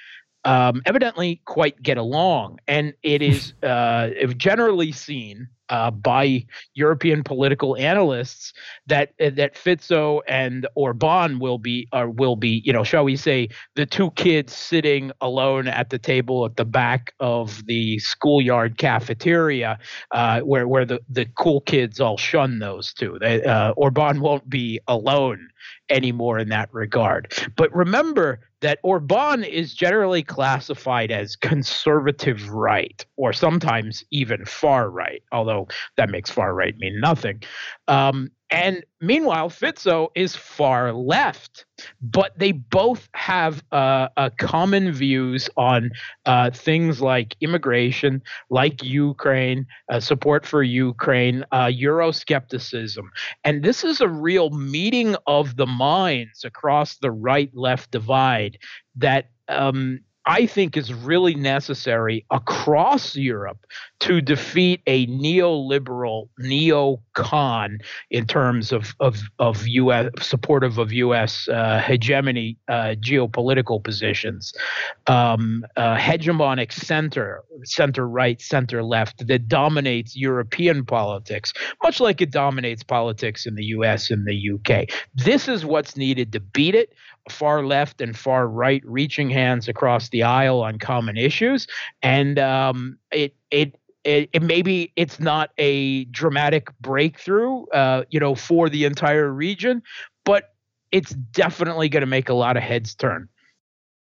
um, evidently quite get along. And it is uh, generally seen uh, by European political analysts that uh, that Fico and Orban will be or will be, you know, shall we say, the two kids sitting alone at the table at the back of the schoolyard cafeteria, uh, where where the the cool kids all shun those two. They, uh, Orban won't be alone anymore in that regard. But remember that Orban is generally classified as conservative right, or sometimes even far right, although that makes far right mean nothing. Um, and meanwhile, Fico is far left, but they both have uh, uh, common views on uh, things like immigration, like Ukraine, uh, support for Ukraine, uh, Euroscepticism. And this is a real meeting of the minds across the right left divide that um, I think is really necessary across Europe to defeat a neoliberal neocon in terms of of of U.S. supportive of U.S. Uh, hegemony uh, geopolitical positions, um, uh, hegemonic center, center right, center left that dominates European politics, much like it dominates politics in the U.S. and the U.K. This is what's needed to beat it far left and far right reaching hands across the aisle on common issues, and um, it it. It, it, maybe it's not a dramatic breakthrough, uh, you know, for the entire region, but it's definitely going to make a lot of heads turn.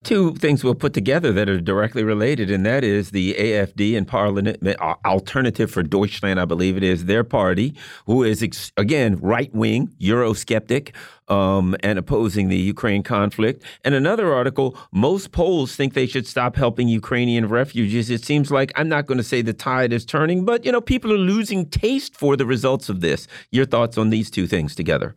Two things we'll put together that are directly related, and that is the AFD and Parliament Alternative for Deutschland, I believe it is, their party, who is, again, right wing, Eurosceptic, um, and opposing the Ukraine conflict. And another article most Poles think they should stop helping Ukrainian refugees. It seems like, I'm not going to say the tide is turning, but, you know, people are losing taste for the results of this. Your thoughts on these two things together?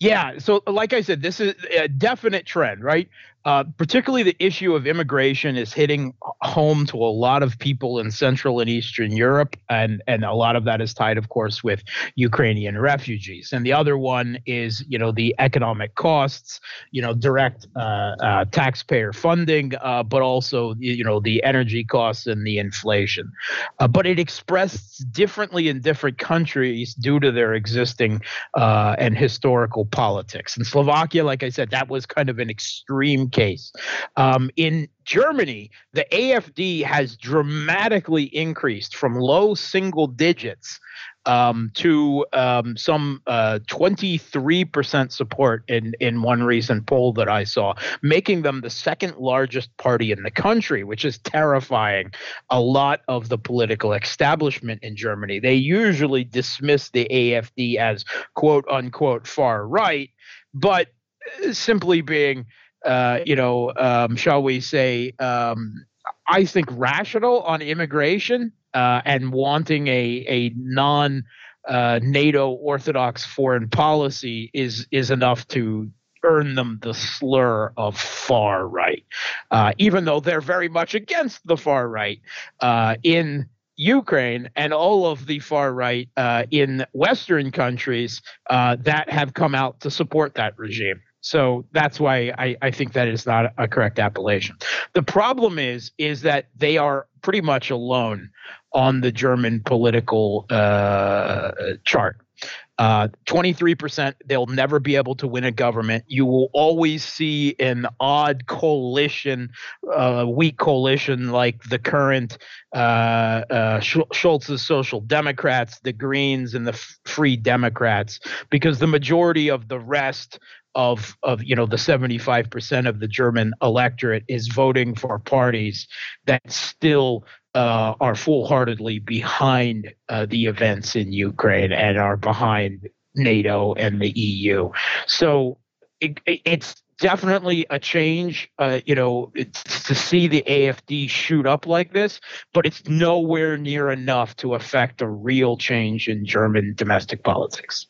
Yeah. So, like I said, this is a definite trend, right? Uh, particularly the issue of immigration is hitting home to a lot of people in Central and Eastern Europe, and and a lot of that is tied, of course, with Ukrainian refugees. And the other one is, you know, the economic costs, you know, direct uh, uh, taxpayer funding, uh, but also, you know, the energy costs and the inflation. Uh, but it expressed differently in different countries due to their existing uh, and historical politics. In Slovakia, like I said, that was kind of an extreme case. Um, in Germany, the AFD has dramatically increased from low single digits um, to um, some uh, 23% support in, in one recent poll that I saw, making them the second largest party in the country, which is terrifying a lot of the political establishment in Germany. They usually dismiss the AFD as quote unquote far right, but uh, simply being uh, you know, um, shall we say, um, I think rational on immigration uh, and wanting a a non uh, NATO orthodox foreign policy is is enough to earn them the slur of far right, uh, even though they're very much against the far right uh, in. Ukraine and all of the far right uh, in Western countries uh, that have come out to support that regime. So that's why I, I think that is not a correct appellation. The problem is is that they are pretty much alone on the German political uh, chart. Uh, 23%, they'll never be able to win a government. You will always see an odd coalition, uh, weak coalition like the current uh, uh, Scholz's Social Democrats, the Greens, and the Free Democrats, because the majority of the rest of of you know the 75% of the German electorate is voting for parties that still uh, are full-heartedly behind uh, the events in Ukraine and are behind NATO and the EU. So it, it, it's definitely a change, uh, you know, to see the AFD shoot up like this, but it's nowhere near enough to affect a real change in German domestic politics.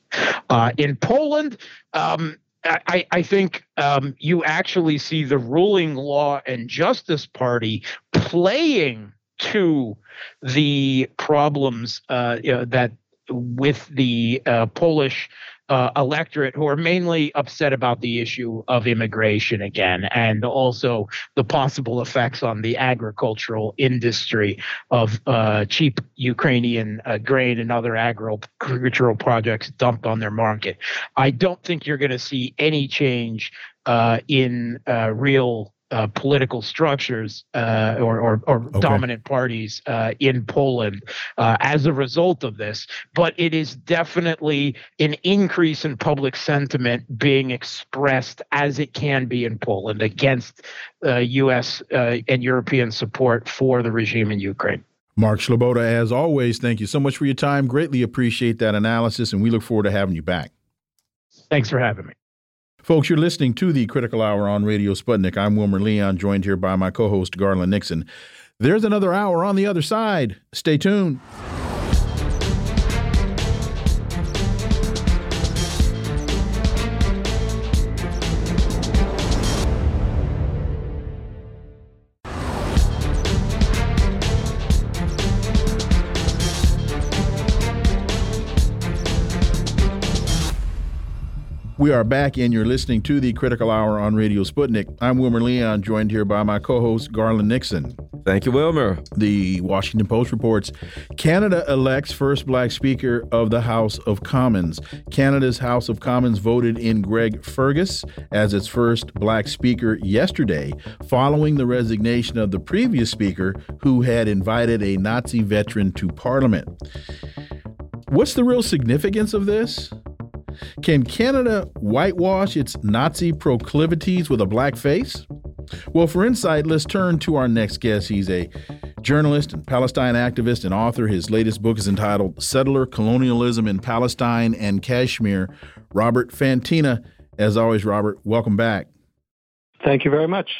Uh, in Poland, um, I, I think um, you actually see the ruling law and justice party playing to the problems uh, you know, that with the uh, Polish uh, electorate who are mainly upset about the issue of immigration again, and also the possible effects on the agricultural industry of uh, cheap Ukrainian uh, grain and other agricultural projects dumped on their market. I don't think you're going to see any change uh, in uh, real uh, political structures uh, or, or, or okay. dominant parties uh, in Poland uh, as a result of this. But it is definitely an increase in public sentiment being expressed as it can be in Poland against U.S. Uh, and European support for the regime in Ukraine. Mark Sleboda, as always, thank you so much for your time. Greatly appreciate that analysis, and we look forward to having you back. Thanks for having me. Folks, you're listening to the Critical Hour on Radio Sputnik. I'm Wilmer Leon, joined here by my co host, Garland Nixon. There's another hour on the other side. Stay tuned. We are back, and you're listening to the Critical Hour on Radio Sputnik. I'm Wilmer Leon, joined here by my co host, Garland Nixon. Thank you, Wilmer. The Washington Post reports Canada elects first black Speaker of the House of Commons. Canada's House of Commons voted in Greg Fergus as its first black Speaker yesterday, following the resignation of the previous Speaker, who had invited a Nazi veteran to Parliament. What's the real significance of this? Can Canada whitewash its Nazi proclivities with a black face? Well, for insight, let's turn to our next guest. He's a journalist and Palestine activist and author. His latest book is entitled Settler Colonialism in Palestine and Kashmir. Robert Fantina, as always, Robert, welcome back. Thank you very much.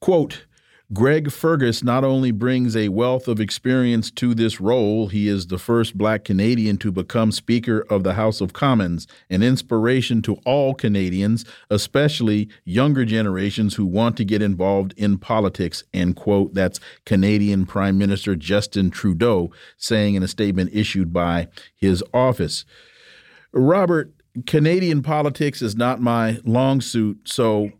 Quote, Greg Fergus not only brings a wealth of experience to this role, he is the first black Canadian to become Speaker of the House of Commons, an inspiration to all Canadians, especially younger generations who want to get involved in politics. End quote. That's Canadian Prime Minister Justin Trudeau saying in a statement issued by his office. Robert, Canadian politics is not my long suit, so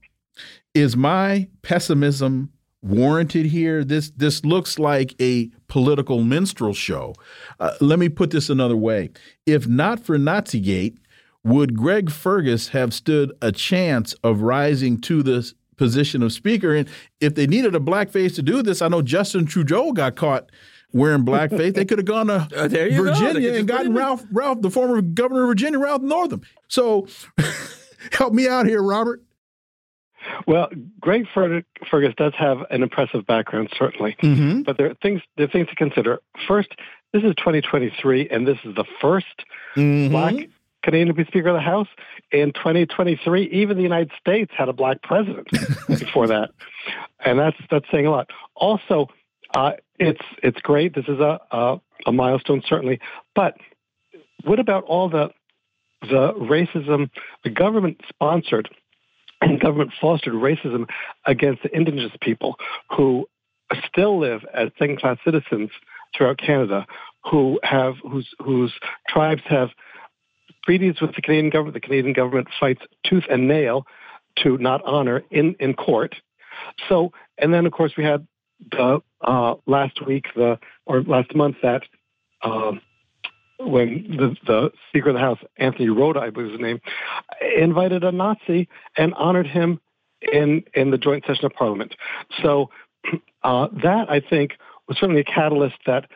is my pessimism warranted here? This this looks like a political minstrel show. Uh, let me put this another way: if not for Nazigate, would Greg Fergus have stood a chance of rising to the position of speaker? And if they needed a blackface to do this, I know Justin Trudeau got caught wearing blackface. they could have gone to uh, Virginia go. and gotten Ralph Ralph, the former governor of Virginia, Ralph Northam. So help me out here, Robert. Well, Greg Fergus does have an impressive background, certainly, mm-hmm. but there are things there are things to consider. First, this is 2023, and this is the 1st mm-hmm. black Canadian to be Speaker of the House. In 2023, even the United States had a black president before that, and that's that's saying a lot. Also, uh, it's it's great. This is a, a a milestone, certainly, but what about all the the racism the government sponsored and government fostered racism against the indigenous people who still live as second class citizens throughout Canada, who have whose whose tribes have treaties with the Canadian government. The Canadian government fights tooth and nail to not honor in, in court. So, and then of course we had the uh, last week, the or last month that um, when the, the Speaker of the House, Anthony Rota, I believe his name, invited a Nazi and honored him in in the joint session of Parliament. So uh, that I think was certainly a catalyst that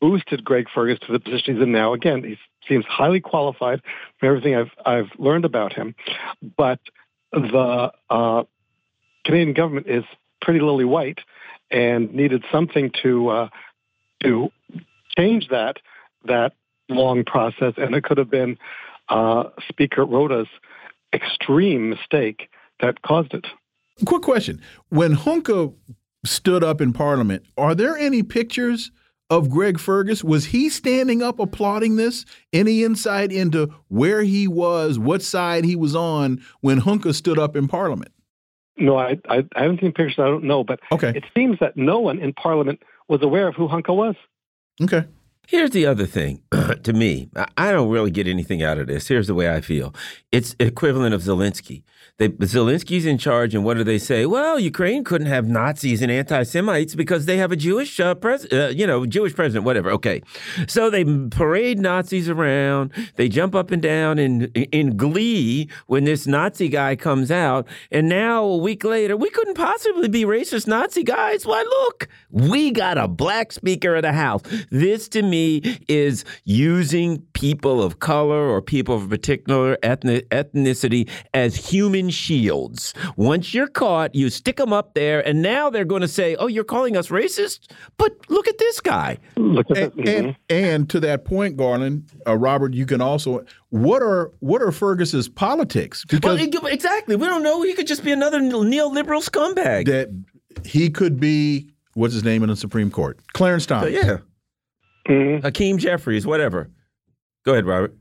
boosted Greg Fergus to the position he's in now. Again, he seems highly qualified from everything I've I've learned about him, but the uh, Canadian government is pretty lily white and needed something to uh, to change that that long process, and it could have been uh, Speaker Rota's extreme mistake that caused it. Quick question: When Hunka stood up in Parliament, are there any pictures? of Greg Fergus? Was he standing up applauding this? Any insight into where he was, what side he was on when Hunka stood up in Parliament? No, I, I, I haven't seen pictures. I don't know, but okay. it seems that no one in Parliament was aware of who Hunka was. Okay. Here's the other thing to me. I don't really get anything out of this. Here's the way I feel. It's equivalent of Zelensky. They, Zelensky's in charge, and what do they say? Well, Ukraine couldn't have Nazis and anti-Semites because they have a Jewish uh, pres uh, you know, Jewish president, whatever. Okay, so they parade Nazis around. They jump up and down in in glee when this Nazi guy comes out, and now a week later, we couldn't possibly be racist Nazi guys. Why, look, we got a black Speaker of the House. This, to me, is using people of color or people of a particular ethnic ethnicity as human shields. Once you're caught, you stick them up there, and now they're going to say, "Oh, you're calling us racist?" But look at this guy. Look at and, and, and, to that point, Garland, uh, Robert, you can also what are what are Fergus's politics? Because well, exactly, we don't know. He could just be another neoliberal scumbag. That he could be. What's his name in the Supreme Court? Clarence Thomas. Uh, yeah. Mm. Hakeem Jeffries, whatever. Go ahead, Robert.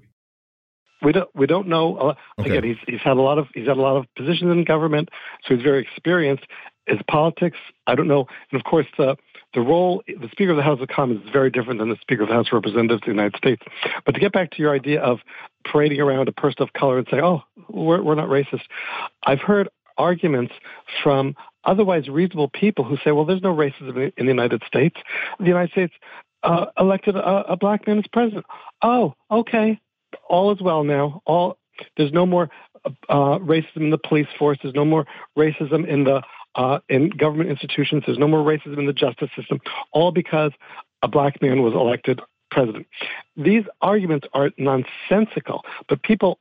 We don't we don't know. Uh, okay. Again, he's he's had a lot of he's had a lot of positions in government, so he's very experienced. His politics, I don't know. And of course, the the role the Speaker of the House of Commons is very different than the Speaker of the House of Representatives of the United States. But to get back to your idea of parading around a person of color and say, "Oh, we're we're not racist," I've heard arguments from otherwise reasonable people who say, "Well, there's no racism in the United States. The United States uh, elected a, a black man as president." Oh, okay all is well now. All there's no more uh, racism in the police force. There's no more racism in the uh, in government institutions. There's no more racism in the justice system. All because a black man was elected president. These arguments are nonsensical, but people,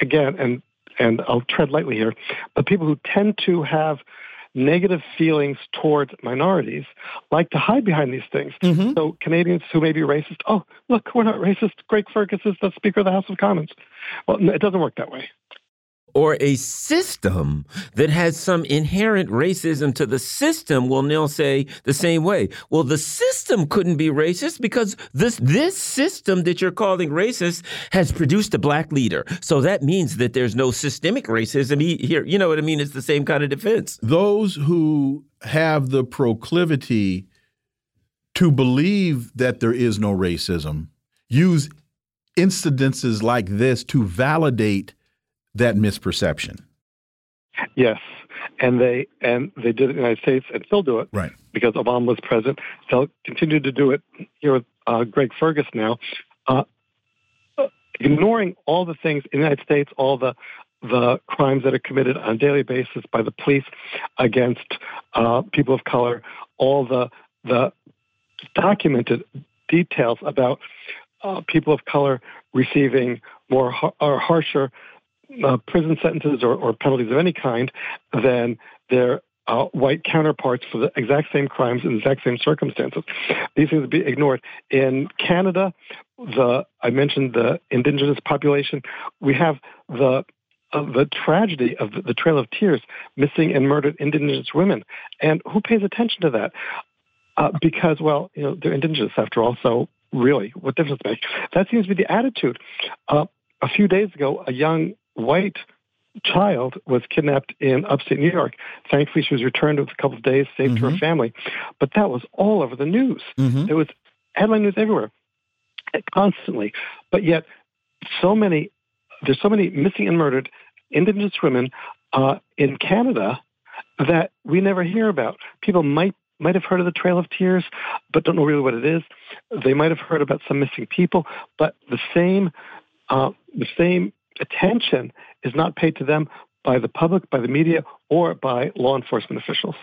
again, and and I'll tread lightly here, but people who tend to have negative feelings towards minorities like to hide behind these things. Mm-hmm. So Canadians who may be racist, oh, look, we're not racist. Greg Fergus is the Speaker of the House of Commons. Well, it doesn't work that way or a system that has some inherent racism to the system will now say the same way. Well, the system couldn't be racist because this this system that you're calling racist has produced a black leader. So that means that there's no systemic racism here. You know what I mean? It's the same kind of defense. Those who have the proclivity to believe that there is no racism use incidences like this to validate that misperception. Yes, and they and they did it in the United States and still do it, right? Because Obama was president. They'll continue to do it here with uh, Greg Fergus now, uh, ignoring all the things in the United States, all the the crimes that are committed on a daily basis by the police against uh, people of color, all the the documented details about uh, people of color receiving more or harsher uh, prison sentences or, or, penalties of any kind than their uh, white counterparts for the exact same crimes in the exact same circumstances. These things be ignored. In Canada, the I mentioned the indigenous population. We have the uh, the tragedy of the, the, Trail of Tears, missing and murdered indigenous women, and who pays attention to that? Uh, because, well, you know, they're indigenous after all. So, really, what difference does it make? That seems to be the attitude. Uh, a few days ago, a young white child was kidnapped in upstate New York. Thankfully, she was returned with a couple of days, safe mm-hmm. to her family. But that was all over the news. Mm-hmm. There was headline news everywhere, constantly. But yet, so many there's so many missing and murdered Indigenous women uh, in Canada that we never hear about. People might might have heard of the Trail of Tears, but don't know really what it is. They might have heard about some missing people, but the same uh, the same attention is not paid to them by the public, by the media, or by law enforcement officials.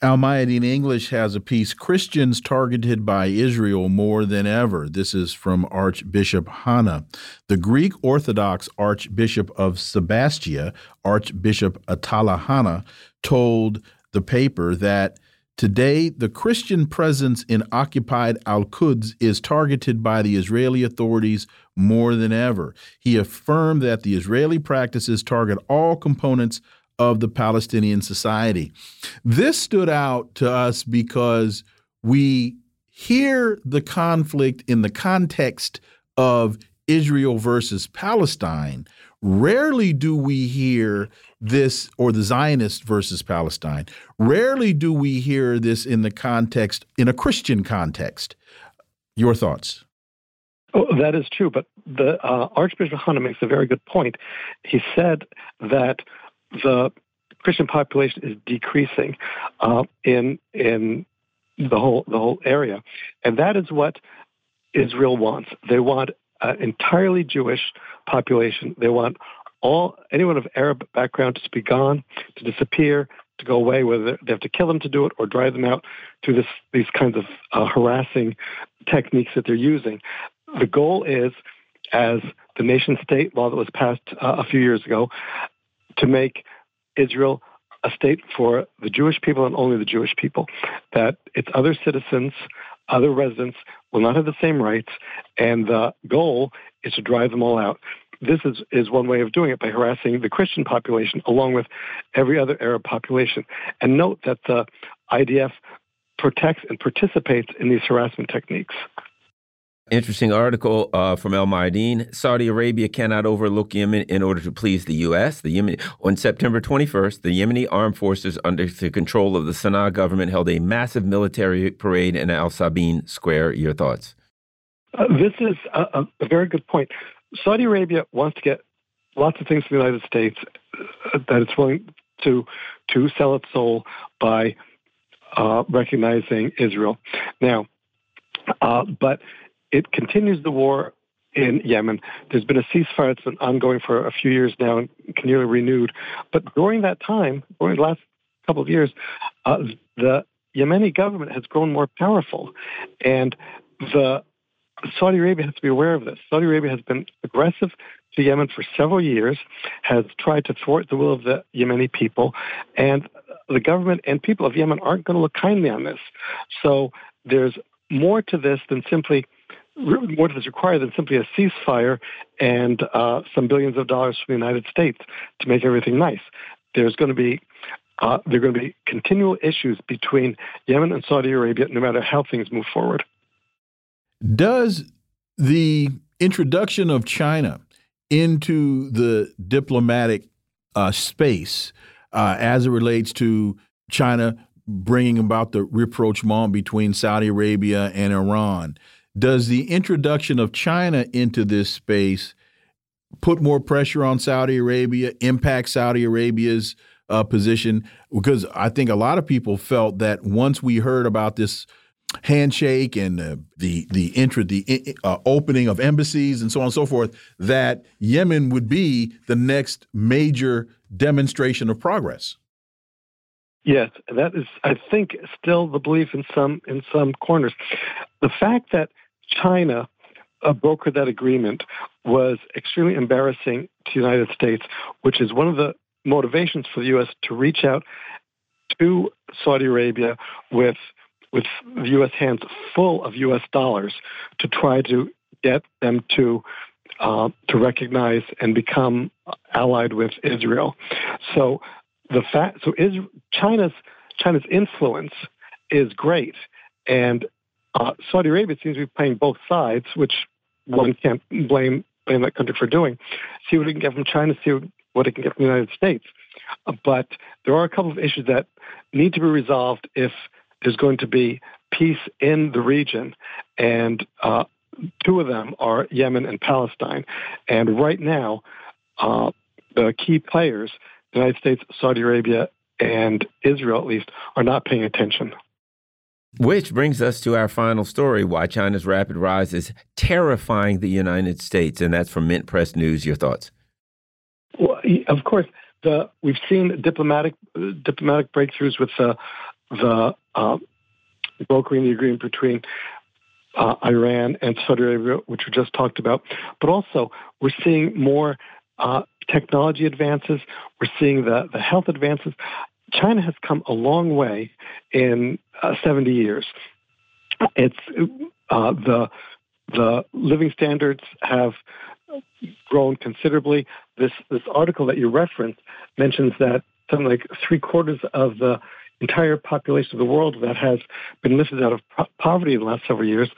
Al Mayadeen English has a piece Christians targeted by Israel more than ever. This is from Archbishop Hanna. The Greek Orthodox Archbishop of Sebastia, Archbishop Atallah Hanna, told the paper that Today, the Christian presence in occupied Al Quds is targeted by the Israeli authorities more than ever. He affirmed that the Israeli practices target all components of the Palestinian society. This stood out to us because we hear the conflict in the context of Israel versus Palestine. Rarely do we hear this, or the Zionist versus Palestine. Rarely do we hear this in the context, in a Christian context. Your thoughts? Oh, that is true, but the uh, Archbishop Hanna makes a very good point. He said that the Christian population is decreasing uh, in in the whole the whole area, and that is what Israel wants. They want an entirely Jewish population. They want all anyone of Arab background to be gone, to disappear, to go away, whether they have to kill them to do it or drive them out through this, these kinds of uh, harassing techniques that they're using. The goal is, as the nation state law that was passed uh, a few years ago, to make Israel a state for the Jewish people and only the Jewish people, that its other citizens, other residents will not have the same rights, and the goal is to drive them all out. This is, is one way of doing it by harassing the Christian population along with every other Arab population. And note that the IDF protects and participates in these harassment techniques. Interesting article uh, from Al Mayadeen. Saudi Arabia cannot overlook Yemen in order to please the U.S. The Yemen on September 21st, the Yemeni armed forces under the control of the Sana'a government held a massive military parade in Al Sabeen Square. Your thoughts? Uh, this is a, a, very good point. Saudi Arabia wants to get lots of things from the United States uh, that it's willing to to sell its soul by uh, recognizing Israel. Now, uh, but it continues the war in Yemen. There's been a ceasefire that's been ongoing for a few years now and continually renewed. But during that time, during the last couple of years, uh, the Yemeni government has grown more powerful, and the Saudi Arabia has to be aware of this. Saudi Arabia has been aggressive to Yemen for several years, has tried to thwart the will of the Yemeni people, and the government and people of Yemen aren't going to look kindly on this. So there's more to this than simply more to this required than simply a ceasefire and uh, some billions of dollars from the United States to make everything nice. There's going to be uh, there are going to be continual issues between Yemen and Saudi Arabia, no matter how things move forward. Does the introduction of China into the diplomatic uh, space uh, as it relates to China bringing about the rapprochement between Saudi Arabia and Iran. Does the introduction of China into this space put more pressure on Saudi Arabia, impact Saudi Arabia's uh, position? Because I think a lot of people felt that once we heard about this handshake and uh, the the intra, the uh, opening of embassies and so on and so forth, that Yemen would be the next major demonstration of progress. Yes, that is, I think, still the belief in some in some corners. The fact that China uh, brokered that agreement was extremely embarrassing to the United States, which is one of the motivations for the U.S. to reach out to Saudi Arabia with with the U.S. hands full of U.S. dollars to try to get them to uh, to recognize and become allied with Israel. So the fact, so is China's China's influence is great, and uh, Saudi Arabia seems to be playing both sides, which one can't blame blame that country for doing. See what it can get from China, see what it can get from the United States. Uh, but there are a couple of issues that need to be resolved if there's going to be peace in the region, and uh, two of them are Yemen and Palestine. And right now, uh, the key players, the United States, Saudi Arabia, and Israel at least, are not paying attention. Which brings us to our final story why China's rapid rise is terrifying the United States. And that's from Mint Press News. Your thoughts? Well, of course, the, we've seen diplomatic diplomatic breakthroughs with the the uh, brokering the agreement between uh, Iran and Saudi Arabia, which we just talked about. But also, we're seeing more uh, technology advances. We're seeing the, the health advances. China has come a long way in uh, 70 years. It's uh, the the living standards have grown considerably. This this article that you referenced mentions that something like three quarters of the entire population of the world that has been lifted out of poverty in the last several years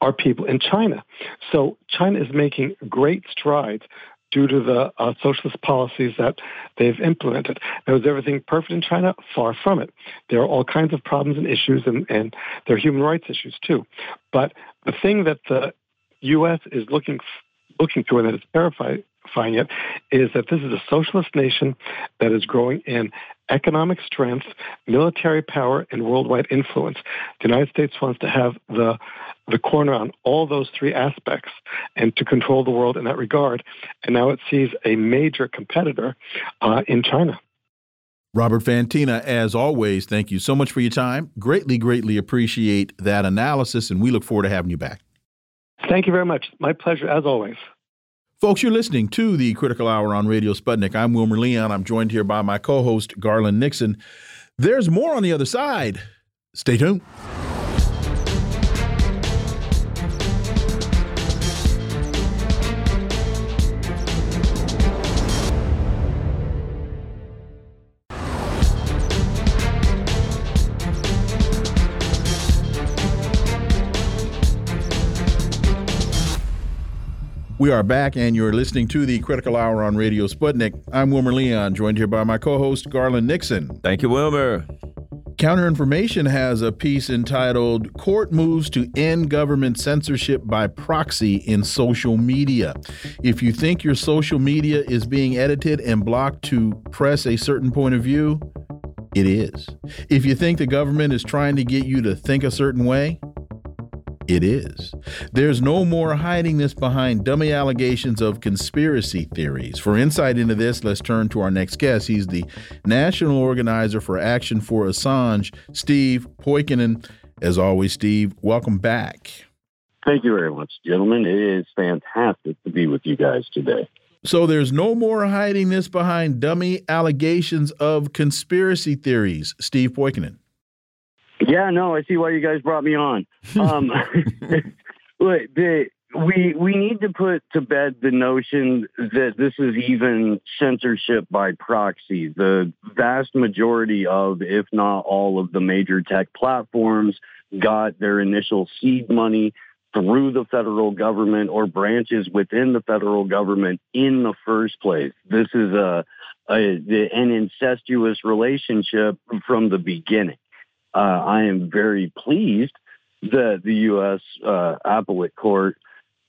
are people in China. So China is making great strides due to the uh, socialist policies that they've implemented. Now, is everything perfect in China? Far from it. There are all kinds of problems and issues, and, and there are human rights issues too. But the thing that the U.S. is looking looking to, and that is terrifying it, is that this is a socialist nation that is growing in economic strength, military power, and worldwide influence. The United States wants to have the the corner on all those three aspects and to control the world in that regard. And now it sees a major competitor uh, in China. Robert Fantina, as always, thank you so much for your time. Greatly, greatly appreciate that analysis, and we look forward to having you back. Thank you very much. My pleasure, as always. Folks, you're listening to the Critical Hour on Radio Sputnik. I'm Wilmer Leon. I'm joined here by my co host, Garland Nixon. There's more on the other side. Stay tuned. We are back, and you're listening to the Critical Hour on Radio Sputnik. I'm Wilmer Leon, joined here by my co host, Garland Nixon. Thank you, Wilmer. Counter Information has a piece entitled Court Moves to End Government Censorship by Proxy in Social Media. If you think your social media is being edited and blocked to press a certain point of view, it is. If you think the government is trying to get you to think a certain way, it is. There's no more hiding this behind dummy allegations of conspiracy theories. For insight into this, let's turn to our next guest. He's the national organizer for Action for Assange, Steve Poikonen. As always, Steve, welcome back. Thank you very much, gentlemen. It is fantastic to be with you guys today. So there's no more hiding this behind dummy allegations of conspiracy theories, Steve Poikonen. Yeah, no, I see why you guys brought me on. Um, the, we we need to put to bed the notion that this is even censorship by proxy. The vast majority of, if not all of the major tech platforms got their initial seed money through the federal government or branches within the federal government in the first place. This is a, a an incestuous relationship from the beginning. Uh, I am very pleased that the U.S. Uh, appellate court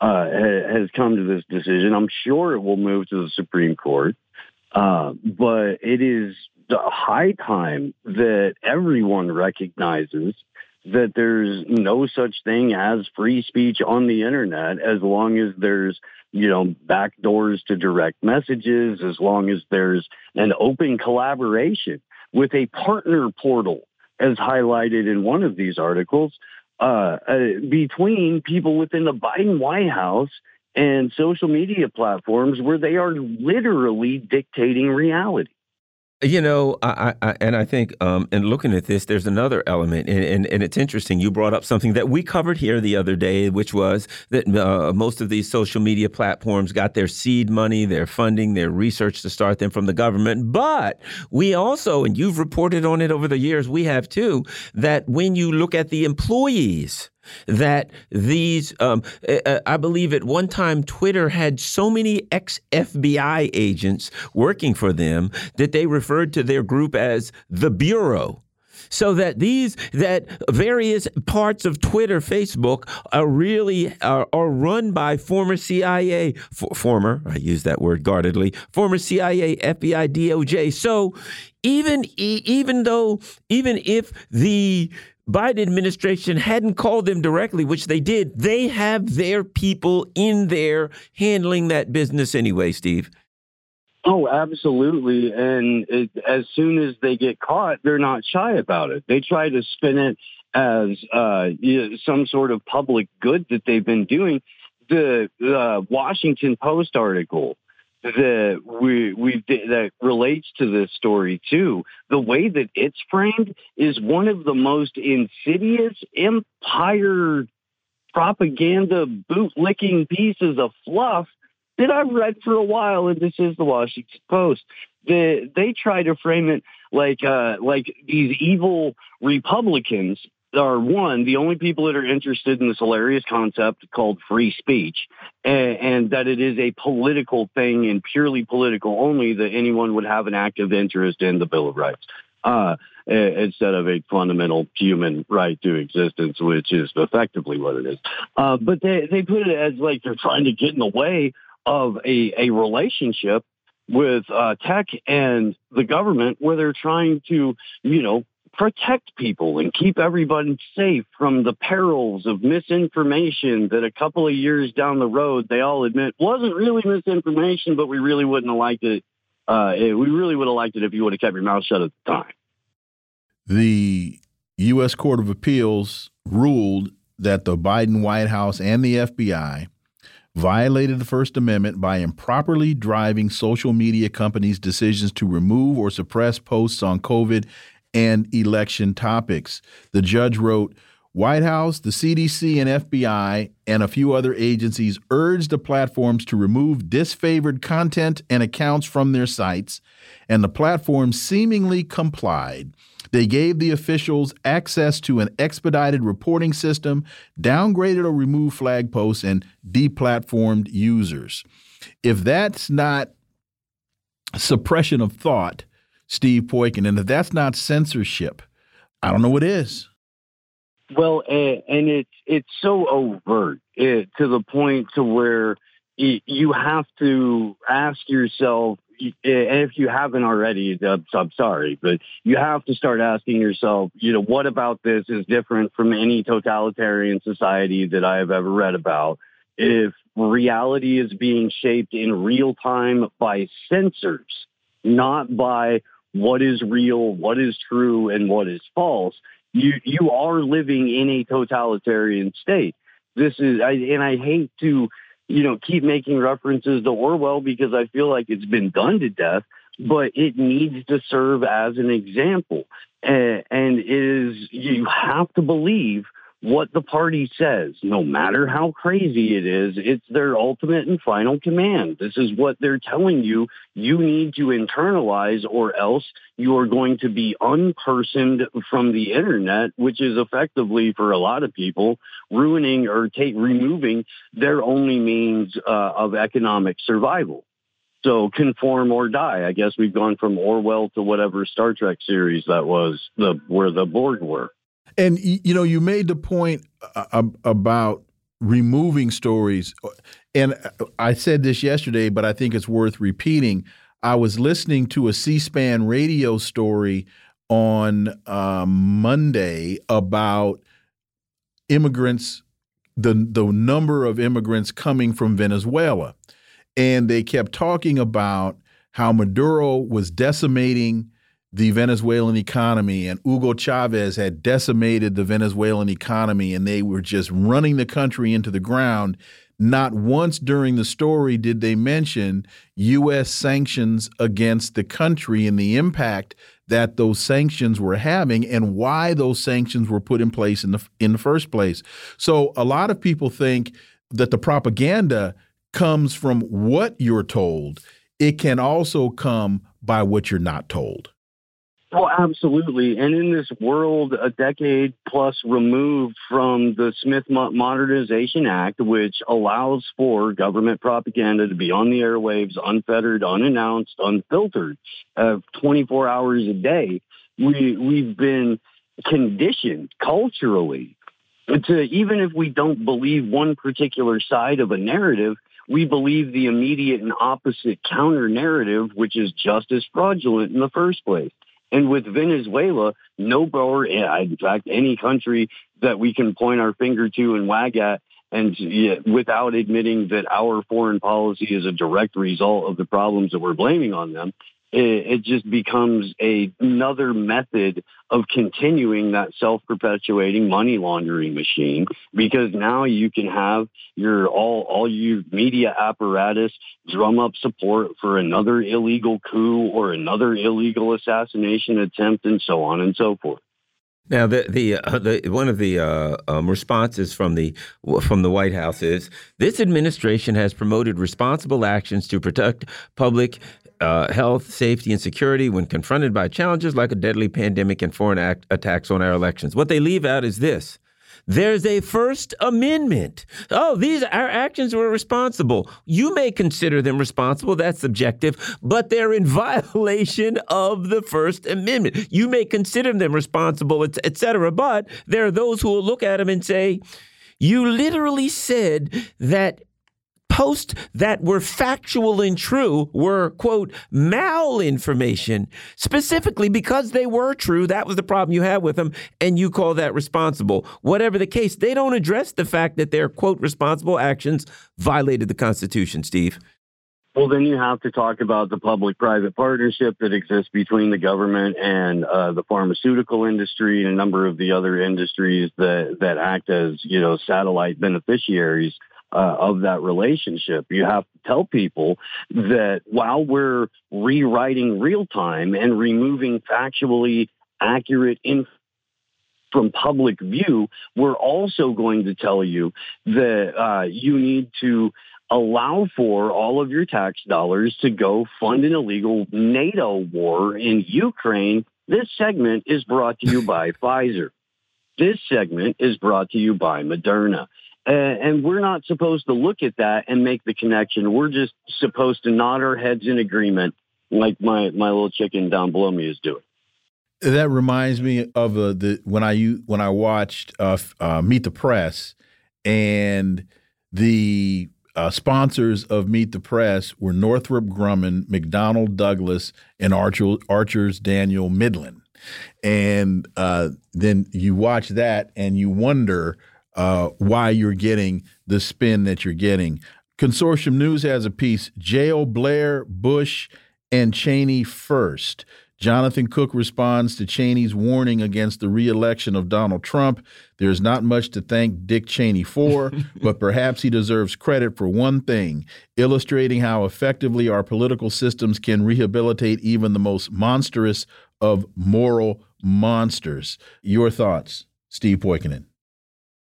uh, has come to this decision. I'm sure it will move to the Supreme Court, uh, but it is the high time that everyone recognizes that there's no such thing as free speech on the internet as long as there's you know back doors to direct messages as long as there's an open collaboration with a partner portal as highlighted in one of these articles uh, uh, between people within the Biden White House and social media platforms where they are literally dictating reality. You know, I, I, and I think, um, in looking at this, there's another element, and, and, and, it's interesting. You brought up something that we covered here the other day, which was that uh, most of these social media platforms got their seed money, their funding, their research to start them from the government. But we also, and you've reported on it over the years, we have too, that when you look at the employees, that these, um, uh, uh, I believe at one time Twitter had so many ex FBI agents working for them that they referred to their group as the Bureau so that these that various parts of Twitter, Facebook are really are, are run by former CIA, former I use that word guardedly, former CIA, FBI, DOJ. So even even though even if the Biden administration hadn't called them directly, which they did, they have their people in there handling that business anyway, Steve. Oh, absolutely. And it, as soon as they get caught, they're not shy about it. They try to spin it as uh, some sort of public good that they've been doing. The uh, Washington Post article that we we that relates to this story too. The way that it's framed is one of the most insidious empire propaganda bootlicking pieces of fluff that I've read for a while, and this is the Washington Post. The, they try to frame it like uh, like these evil Republicans are one, the only people that are interested in this hilarious concept called free speech, and, and, that it is a political thing and purely political only that anyone would have an active interest in the Bill of Rights. Uh, instead of a fundamental human right to existence, which is effectively what it is. Uh, but they, they put it as like they're trying to get in the way of a, a relationship with uh, tech and the government where they're trying to, you know, protect people and keep everybody safe from the perils of misinformation that a couple of years down the road they all admit wasn't really misinformation, but we really wouldn't have liked it. Uh, we really would have liked it if you would have kept your mouth shut at the time. The U.S. Court of Appeals ruled that the Biden White House and the FBI violated the First Amendment by improperly driving social media companies' decisions to remove or suppress posts on COVID and election topics. The judge wrote, White House, the CDC, and FBI, and a few other agencies urged the platforms to remove disfavored content and accounts from their sites, and the platforms seemingly complied. They gave the officials access to an expedited reporting system, downgraded or removed flag posts, and deplatformed users. If that's not suppression of thought, Steve Poikin. And if that's not censorship, I don't know what is. Well, and it's it's so overt eh, to the point to where you have to ask yourself, eh, and if you haven't already, I'm sorry, but you have to start asking yourself, you know, what about this is different from any totalitarian society that I have ever read about? If reality is being shaped in real time by censors, not by what is real, what is true, and what is false. You you are living in a totalitarian state. This is, I, and I hate to, you know, keep making references to Orwell because I feel like it's been done to death, but it needs to serve as an example. And, and it is, you have to believe what the party says, no matter how crazy it is, it's their ultimate and final command. This is what they're telling you. You need to internalize or else you are going to be unpersoned from the internet, which is effectively for a lot of people ruining or take removing their only means uh, of economic survival. So conform or die. I guess we've gone from Orwell to whatever Star Trek series that was the where the Borg were. And you know, you made the point uh, about removing stories, and I said this yesterday, but I think it's worth repeating. I was listening to a C-SPAN radio story on uh, Monday about immigrants, the the number of immigrants coming from Venezuela, and they kept talking about how Maduro was decimating the Venezuelan economy, and Hugo Chavez had decimated the Venezuelan economy, and they were just running the country into the ground. Not once during the story did they mention U.S. sanctions against the country and the impact that those sanctions were having and why those sanctions were put in place in the in the first place. So a lot of people think that the propaganda comes from what you're told. It can also come by what you're not told. Oh, absolutely. And in this world, a decade plus removed from the Smith Modernization Act, which allows for government propaganda to be on the airwaves, unfettered, unannounced, unfiltered, uh, 24 hours a day, we, we've been conditioned culturally to, even if we don't believe one particular side of a narrative, we believe the immediate and opposite counter narrative, which is just as fraudulent in the first place. And with Venezuela, no or eh, in fact, any country that we can point our finger to and wag at, and without admitting that our foreign policy is a direct result of the problems that we're blaming on them, it, just becomes a, another method of continuing that self-perpetuating money laundering machine because now you can have your all all your media apparatus drum up support for another illegal coup or another illegal assassination attempt and so on and so forth. Now, the the, uh, the one of the uh, um, responses from the from the White House is this administration has promoted responsible actions to protect public uh, health, safety, and security when confronted by challenges like a deadly pandemic and foreign act attacks on our elections. What they leave out is this. There's a First Amendment. Oh, these our actions were responsible. You may consider them responsible. That's subjective, but they're in violation of the First Amendment. You may consider them responsible, etc. But there are those who will look at them and say, "You literally said that posts that were factual and true were, quote, malinformation, specifically because they were true. That was the problem you had with them, and you call that responsible. Whatever the case, they don't address the fact that their, quote, responsible actions violated the Constitution, Steve. Well, then you have to talk about the public-private partnership that exists between the government and uh, the pharmaceutical industry and a number of the other industries that that act as you know satellite beneficiaries uh, of that relationship. You have to tell people that while we're rewriting real time and removing factually accurate information from public view, we're also going to tell you that uh, you need to allow for all of your tax dollars to go fund an illegal NATO war in Ukraine. This segment is brought to you by Pfizer. This segment is brought to you by Moderna. Uh, and we're not supposed to look at that and make the connection. We're just supposed to nod our heads in agreement, like my my little chicken down below me is doing. That reminds me of uh, the when I when I watched uh, uh, Meet the Press, and the uh, sponsors of Meet the Press were Northrop Grumman, McDonnell Douglas, and Archer, Archer's Daniel Midland. And uh, then you watch that and you wonder uh, why you're getting the spin that you're getting. Consortium News has a piece Jail Blair, Bush, and Cheney first. Jonathan Cook responds to Cheney's warning against the reelection of Donald Trump. There's not much to thank Dick Cheney for, but perhaps he deserves credit for one thing illustrating how effectively our political systems can rehabilitate even the most monstrous of moral monsters. Your thoughts, Steve Poikonen?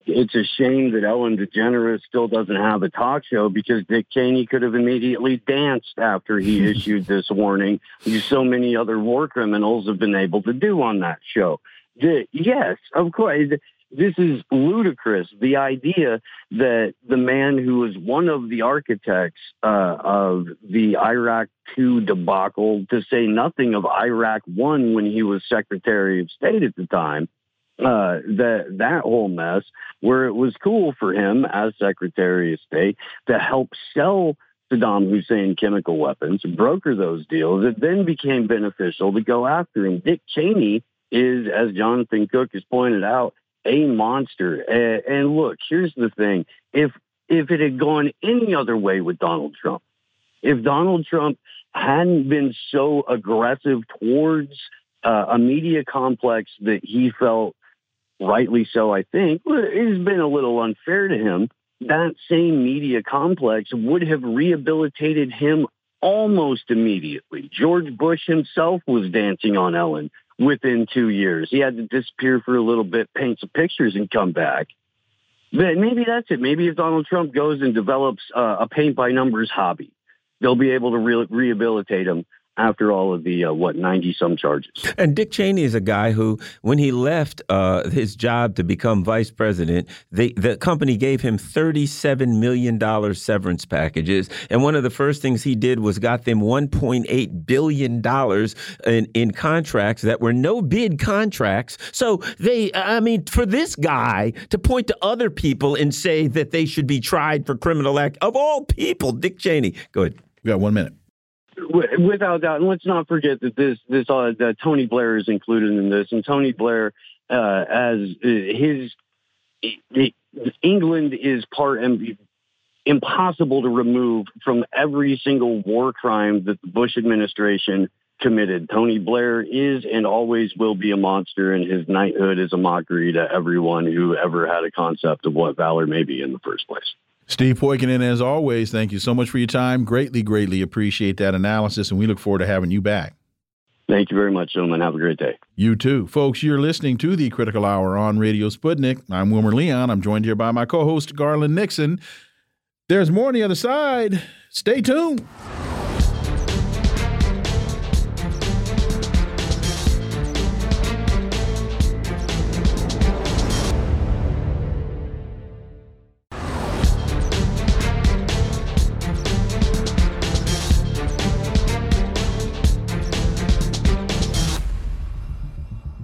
It's a shame that Ellen DeGeneres still doesn't have a talk show because Dick Cheney could have immediately danced after he issued this warning, as so many other war criminals have been able to do on that show. The, yes, of course. This is ludicrous. The idea that the man who was one of the architects uh, of the Iraq 2 debacle, to say nothing of Iraq 1 when he was Secretary of State at the time, uh, that that whole mess, where it was cool for him as Secretary of State to help sell Saddam Hussein chemical weapons, broker those deals. It then became beneficial to go after him. Dick Cheney is, as Jonathan Cook has pointed out, a monster. And, look, here's the thing: if if it had gone any other way with Donald Trump, if Donald Trump hadn't been so aggressive towards uh, a media complex that he felt rightly so, I think, it has been a little unfair to him. That same media complex would have rehabilitated him almost immediately. George Bush himself was dancing on Ellen within two years. He had to disappear for a little bit, paint some pictures, and come back. But maybe that's it. Maybe if Donald Trump goes and develops uh, a paint by numbers hobby, they'll be able to re rehabilitate him after all of the uh, what 90 some charges. And Dick Cheney is a guy who when he left uh, his job to become vice president, they, the company gave him 37 million dollars severance packages and one of the first things he did was got them 1.8 billion dollars in, in contracts that were no bid contracts. So they I mean for this guy to point to other people and say that they should be tried for criminal act of all people Dick Cheney. Go ahead. We got 1 minute without doubt, and let's not forget that this this uh, that Tony Blair is included in this, and Tony Blair uh, as uh, his England is part and impossible to remove from every single war crime that the Bush administration committed. Tony Blair is and always will be a monster, and his knighthood is a mockery to everyone who ever had a concept of what valor may be in the first place. Steve Poikonen, as always, thank you so much for your time. Greatly, greatly appreciate that analysis, and we look forward to having you back. Thank you very much, gentlemen. Have a great day. You too. Folks, you're listening to the Critical Hour on Radio Sputnik. I'm Wilmer Leon. I'm joined here by my co host, Garland Nixon. There's more on the other side. Stay tuned.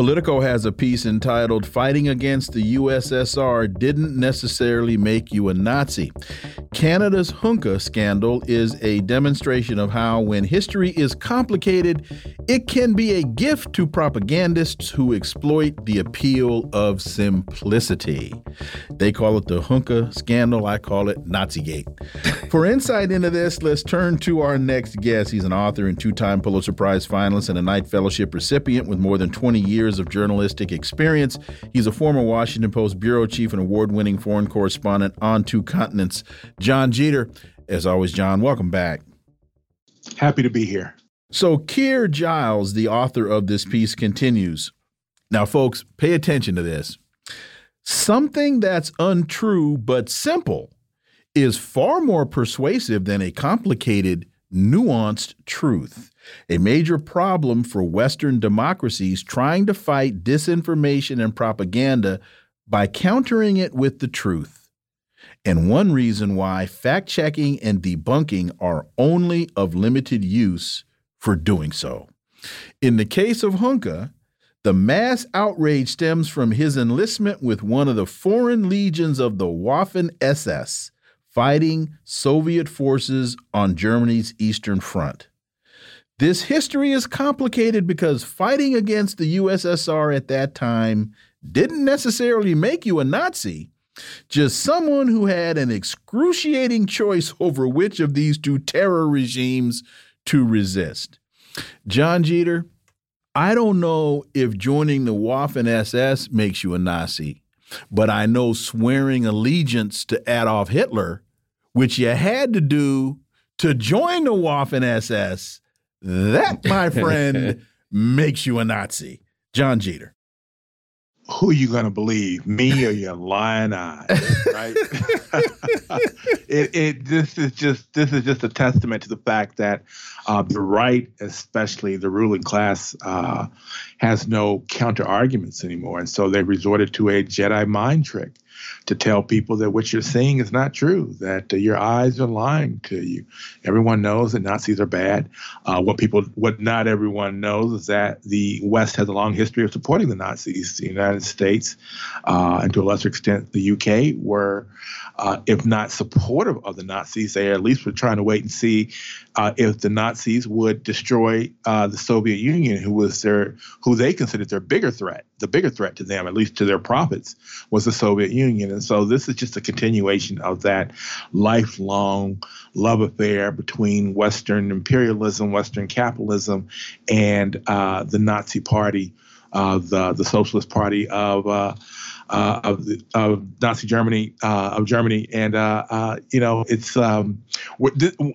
Politico has a piece entitled Fighting Against the USSR Didn't Necessarily Make You a Nazi. Canada's Hunka scandal is a demonstration of how, when history is complicated, it can be a gift to propagandists who exploit the appeal of simplicity. They call it the Hunka scandal, I call it Nazigate. For insight into this, let's turn to our next guest. He's an author and two time Pulitzer Prize finalist and a Knight Fellowship recipient with more than 20 years years of journalistic experience. He's a former Washington Post bureau chief and award winning foreign correspondent on two continents. John Jeter, as always, John, welcome back. Happy to be here. So, Keir Giles, the author of this piece, continues. Now, folks, pay attention to this. Something that's untrue but simple is far more persuasive than a complicated, nuanced truth a major problem for Western democracies trying to fight disinformation and propaganda by countering it with the truth. And one reason why fact checking and debunking are only of limited use for doing so. In the case of Hunka, the mass outrage stems from his enlistment with one of the foreign legions of the Waffen SS, fighting Soviet forces on Germany's Eastern Front. This history is complicated because fighting against the USSR at that time didn't necessarily make you a Nazi, Just someone who had an excruciating choice over which of these two terror regimes to resist. John Jeter, I don't know if joining the Waffen SS makes you a Nazi, but I know swearing allegiance to Adolf Hitler, which you had to do to join the Waffen SS, that, my friend, makes you a Nazi. John Jeter who are you going to believe, me or your lying eyes? Right? it, it this is just this is just a testament to the fact that uh, the right, especially the ruling class, uh, has no counter arguments anymore, and so they resorted to a Jedi mind trick to tell people that what you're seeing is not true, that uh, your eyes are lying to you. Everyone knows that Nazis are bad. Uh, what people, what not everyone knows is that the West has a long history of supporting the Nazis. The United States, uh, and to a lesser extent, the UK, were, uh, if not supportive of the Nazis, they at least were trying to wait and see uh, if the Nazis would destroy uh, the Soviet Union, who was their, who they considered their bigger threat. The bigger threat to them, at least to their profits, was the Soviet Union. And so this is just a continuation of that lifelong love affair between Western imperialism, Western capitalism, and uh, the Nazi Party, uh, the the Socialist Party of uh, of, of Nazi Germany uh, of Germany, and uh, uh you know it's um,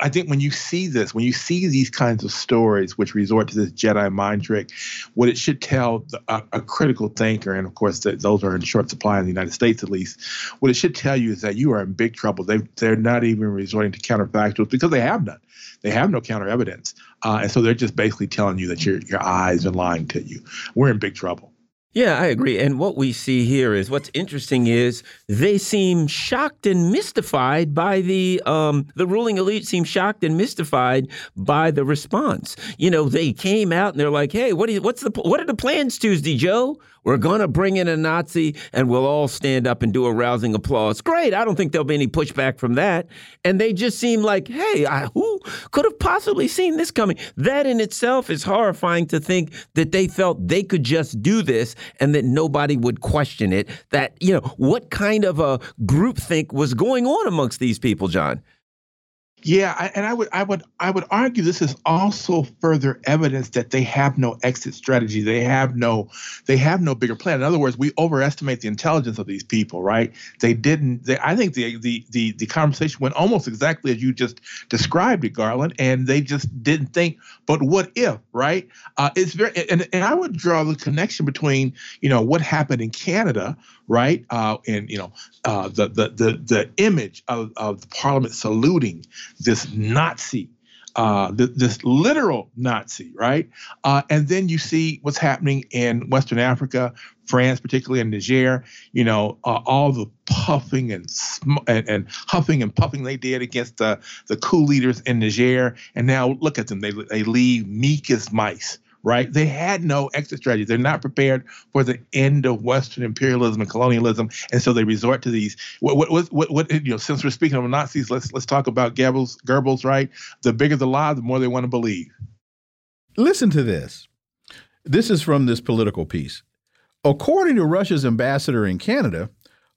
I think when you see this, when you see these kinds of stories which resort to this Jedi mind trick, what it should tell the, a, a, critical thinker, and of course those are in short supply in the United States at least, what it should tell you is that you are in big trouble. They they're not even resorting to counterfactuals because they have none. They have no counter evidence, uh, and so they're just basically telling you that your your eyes are lying to you. We're in big trouble. Yeah, I agree. And what we see here is what's interesting is they seem shocked and mystified by the um, the ruling elite seem shocked and mystified by the response. You know, they came out and they're like, "Hey, what is what's the what are the plans Tuesday, Joe? We're going to bring in a Nazi and we'll all stand up and do a rousing applause. Great. I don't think there'll be any pushback from that. And they just seem like, hey, I, who could have possibly seen this coming? That in itself is horrifying to think that they felt they could just do this and that nobody would question it. That, you know, what kind of a groupthink was going on amongst these people, John? Yeah, I, and I would I would I would argue this is also further evidence that they have no exit strategy. They have no they have no bigger plan. In other words, we overestimate the intelligence of these people, right? They didn't. They, I think the, the the the conversation went almost exactly as you just described it, Garland, and they just didn't think. But what if, right? Uh, it's very and and I would draw the connection between you know what happened in Canada, right? Uh, and you know uh, the the the the image of of the Parliament saluting this Nazi, uh, th- this literal Nazi, right? Uh, and then you see what's happening in Western Africa, France, particularly in Niger. You know, uh, all the puffing and, sm- and, and huffing and puffing they did against the the coup leaders in Niger, and now look at them. They they leave meek as mice right? They had no exit strategy. They're not prepared for the end of Western imperialism and colonialism, and so they resort to these. What, what, what, what you know? Since we're speaking of Nazis, let's let's talk about Goebbels. Goebbels, right? The bigger the lie, the more they want to believe. Listen to this. This is from this Politico piece. According to Russia's ambassador in Canada,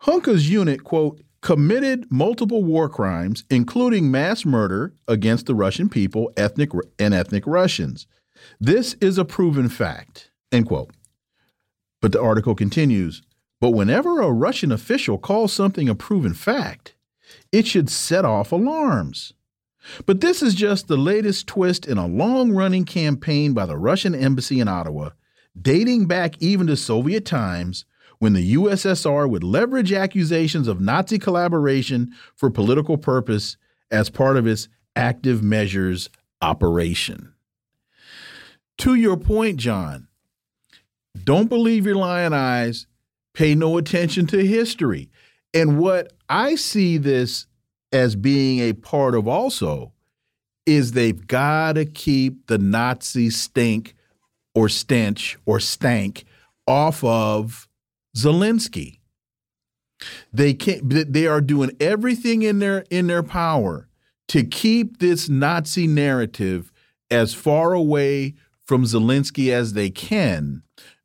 Hunka's unit, quote, committed multiple war crimes, including mass murder against the Russian people, ethnic and ethnic Russians. This is a proven fact. End quote. But the article continues But whenever a Russian official calls something a proven fact, it should set off alarms. But this is just the latest twist in a long running campaign by the Russian embassy in Ottawa, dating back even to Soviet times when the USSR would leverage accusations of Nazi collaboration for political purpose as part of its active measures operation. To your point, John, don't believe your lion eyes. Pay no attention to history. And what I see this as being a part of also is they've got to keep the Nazi stink or stench or stank off of Zelensky. They can't they are doing everything in their in their power to keep this Nazi narrative as far away from Zelensky as they can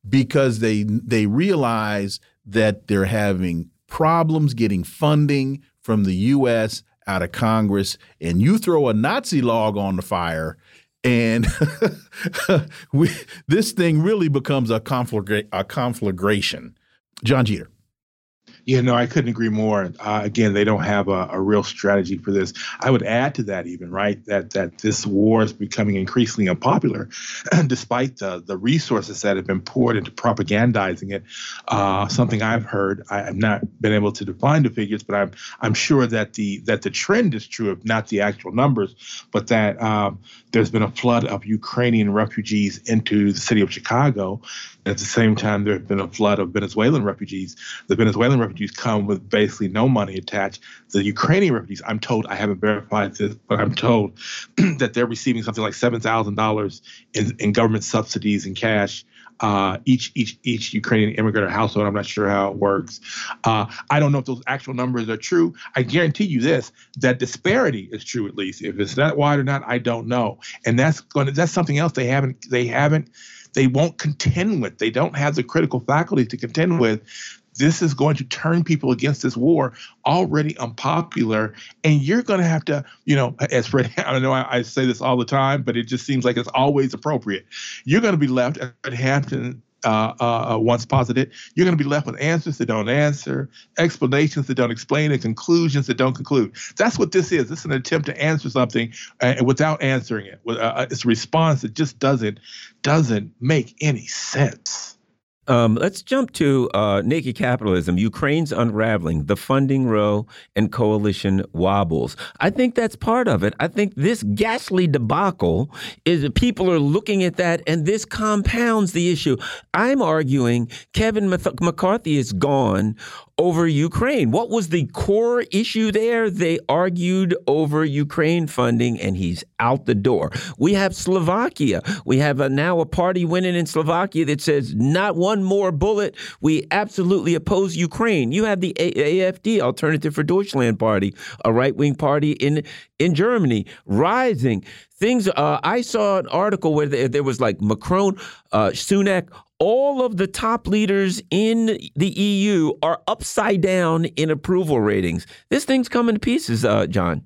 because they they realize that they're having problems getting funding from the U.S. out of Congress, and you throw a Nazi log on the fire, and we, this thing really becomes a, conflagra a conflagration. John Jeter. Yeah, no, I couldn't agree more. Uh, again, they don't have a, a, real strategy for this. I would add to that, even right, that that this war is becoming increasingly unpopular, despite the the resources that have been poured into propagandizing it. Uh, something I've heard, I have not been able to define the figures, but I'm I'm sure that the that the trend is true of not the actual numbers, but that um, there's been a flood of Ukrainian refugees into the city of Chicago. At the same time, there have been a flood of Venezuelan refugees. The Venezuelan refugees come with basically no money attached. The Ukrainian refugees, I'm told, I haven't verified this, but I'm told that they're receiving something like $7,000 in, in government subsidies and cash uh, each each each Ukrainian immigrant or household. I'm not sure how it works. Uh, I don't know if those actual numbers are true. I guarantee you this: that disparity is true at least. If it's that wide or not, I don't know. And that's going to that's something else they haven't they haven't they won't contend with. They don't have the critical faculty to contend with this is going to turn people against this war already unpopular and you're going to have to you know as Fred i know I, I, say this all the time but it just seems like it's always appropriate you're going to be left at Hampton uh, uh, uh, once posited, you're going to be left with answers that don't answer, explanations that don't explain, and conclusions that don't conclude. That's what this is. This is an attempt to answer something uh, without answering it. Uh, uh, it's a response that just doesn't doesn't make any sense. Um, let's jump to uh, naked capitalism, Ukraine's unraveling, the funding row, and coalition wobbles. I think that's part of it. I think this ghastly debacle is that people are looking at that, and this compounds the issue. I'm arguing Kevin McCarthy is gone over Ukraine. What was the core issue there? They argued over Ukraine funding, and he's out the door. We have Slovakia. We have a, now a party winning in Slovakia that says not one more bullet. We absolutely oppose Ukraine. You have the AFD, Alternative for Deutschland Party, a right wing party in in Germany, rising. Things. Uh, I saw an article where there, was like Macron, uh, Sunak, all of the top leaders in the EU are upside down in approval ratings. This thing's coming to pieces, uh, John.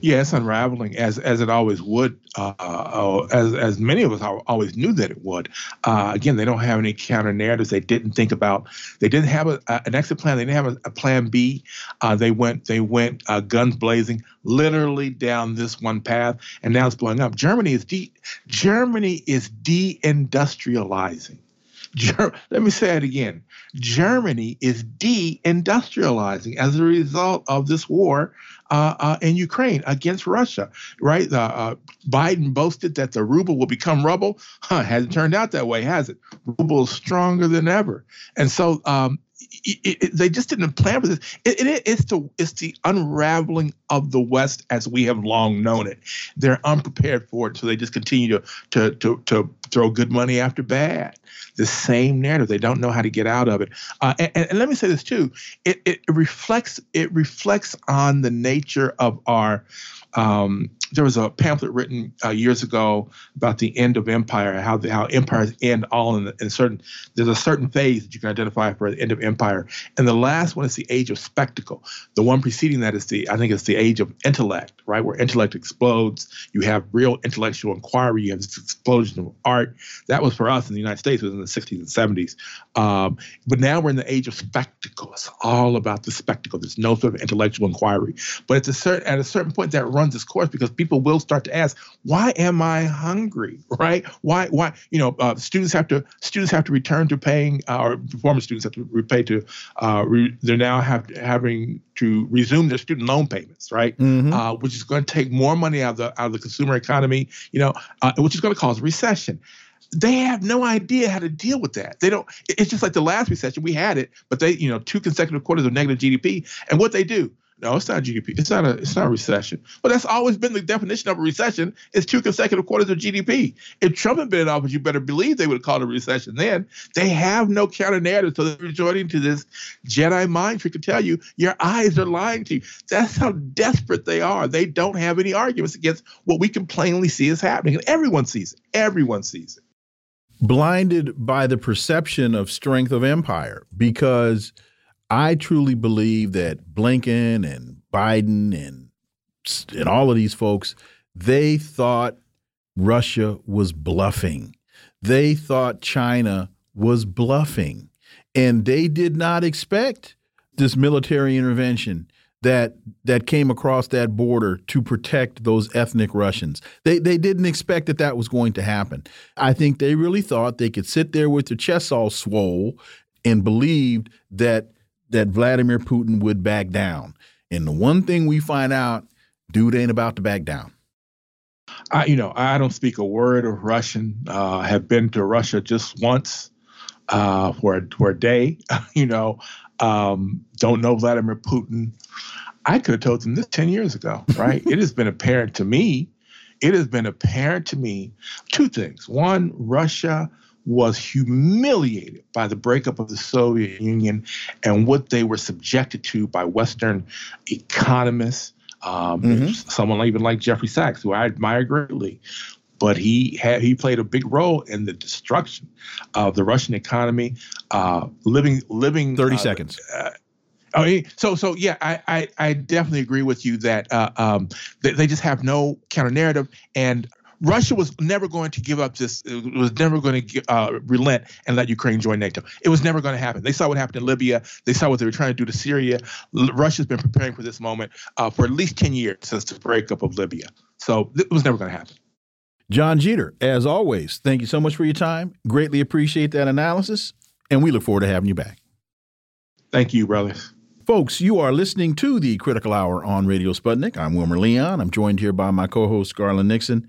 Yeah, it's unraveling as as it always would, uh, uh, as as many of us always knew that it would. Uh, again, they don't have any counter narratives. They didn't think about. They didn't have a, an exit plan. They didn't have a, a plan B. Uh, they went they went uh, guns blazing, literally down this one path, and now it's blowing up. Germany is de Germany is deindustrializing. Ger- Let me say it again. Germany is deindustrializing as a result of this war uh, uh, in Ukraine against Russia, right? Uh, Biden boasted that the ruble will become rubble. Huh, hasn't turned out that way, has it? Ruble is stronger than ever. And so um, it, it, they just didn't plan for this. It, it's the it's the unraveling of the West as we have long known it. They're unprepared for it, so they just continue to to to, to throw good money after bad. The same narrative. They don't know how to get out of it. Uh, and, and, let me say this too. It, it reflects it reflects on the nature of our um, there was a pamphlet written uh, years ago about the end of empire, how the, how empires end all in, in certain. There's a certain phase that you can identify for the end of empire, and the last one is the age of spectacle. The one preceding that is the I think it's the age of intellect, right, where intellect explodes. You have real intellectual inquiry. You have this explosion of art. That was for us in the United States. Was in the 60s and 70s. Um, but now we're in the age of spectacle. It's all about the spectacle. There's no sort of intellectual inquiry. But at a certain at a certain point, that runs its course because people will start to ask, why am I hungry? Right? Why? Why? You know, uh, students have to students have to return to paying, uh, or former students have to repay to. Uh, re, they're now have, having to resume their student loan payments, right? Mm-hmm. Uh, which is going to take more money out of the out of the consumer economy. You know, uh, which is going to cause a recession they have no idea how to deal with that. They don't. It's just like the last recession. We had it, but they, you know, two consecutive quarters of negative GDP, and what they do, no, it's not GDP. It's not a. It's not a recession. But that's always been the definition of a recession: It's two consecutive quarters of GDP. If Trump had been in office, you better believe they would have called a recession. Then they have no counter narrative, so they're resorting to this Jedi mind trick to tell you your eyes are lying to you. That's how desperate they are. They don't have any arguments against what we can plainly see is happening, and everyone sees it. Everyone sees it. Blinded by the perception of strength of empire, because I truly believe that Blinken and Biden and and all of these folks, they thought Russia was bluffing. They thought China was bluffing. And they did not expect this military intervention that that came across that border to protect those ethnic Russians. They they didn't expect that that was going to happen. I think they really thought they could sit there with their chests all swole and believed that that Vladimir Putin would back down. And the one thing we find out, dude ain't about to back down. I, you know, I don't speak a word of Russian. Uh, have been to Russia just once uh, for for a day. you know, um, don't know Vladimir Putin. I could have told them this 10 years ago, right? it has been apparent to me, it has been apparent to me two things. One, Russia was humiliated by the breakup of the Soviet Union and what they were subjected to by Western economists. Um, mm-hmm. Someone even like Jeffrey Sachs, who I admire greatly, but he had he played a big role in the destruction of the Russian economy. Uh, living living thirty uh, seconds. Uh, Oh, so so yeah, I, I, I definitely agree with you that uh, um, they, they, just have no counter narrative, and Russia was never going to give up this. It was never going to uh, relent and let Ukraine join NATO. It was never going to happen. They saw what happened in Libya. They saw what they were trying to do to Syria. Russia's been preparing for this moment uh, for at least ten years since the breakup of Libya. So it was never going to happen. John Jeter, as always, thank you so much for your time. Greatly appreciate that analysis, and we look forward to having you back. Thank you, brothers. Folks, you are listening to the Critical Hour on Radio Sputnik. I'm Wilmer Leon. I'm joined here by my co host, Garland Nixon.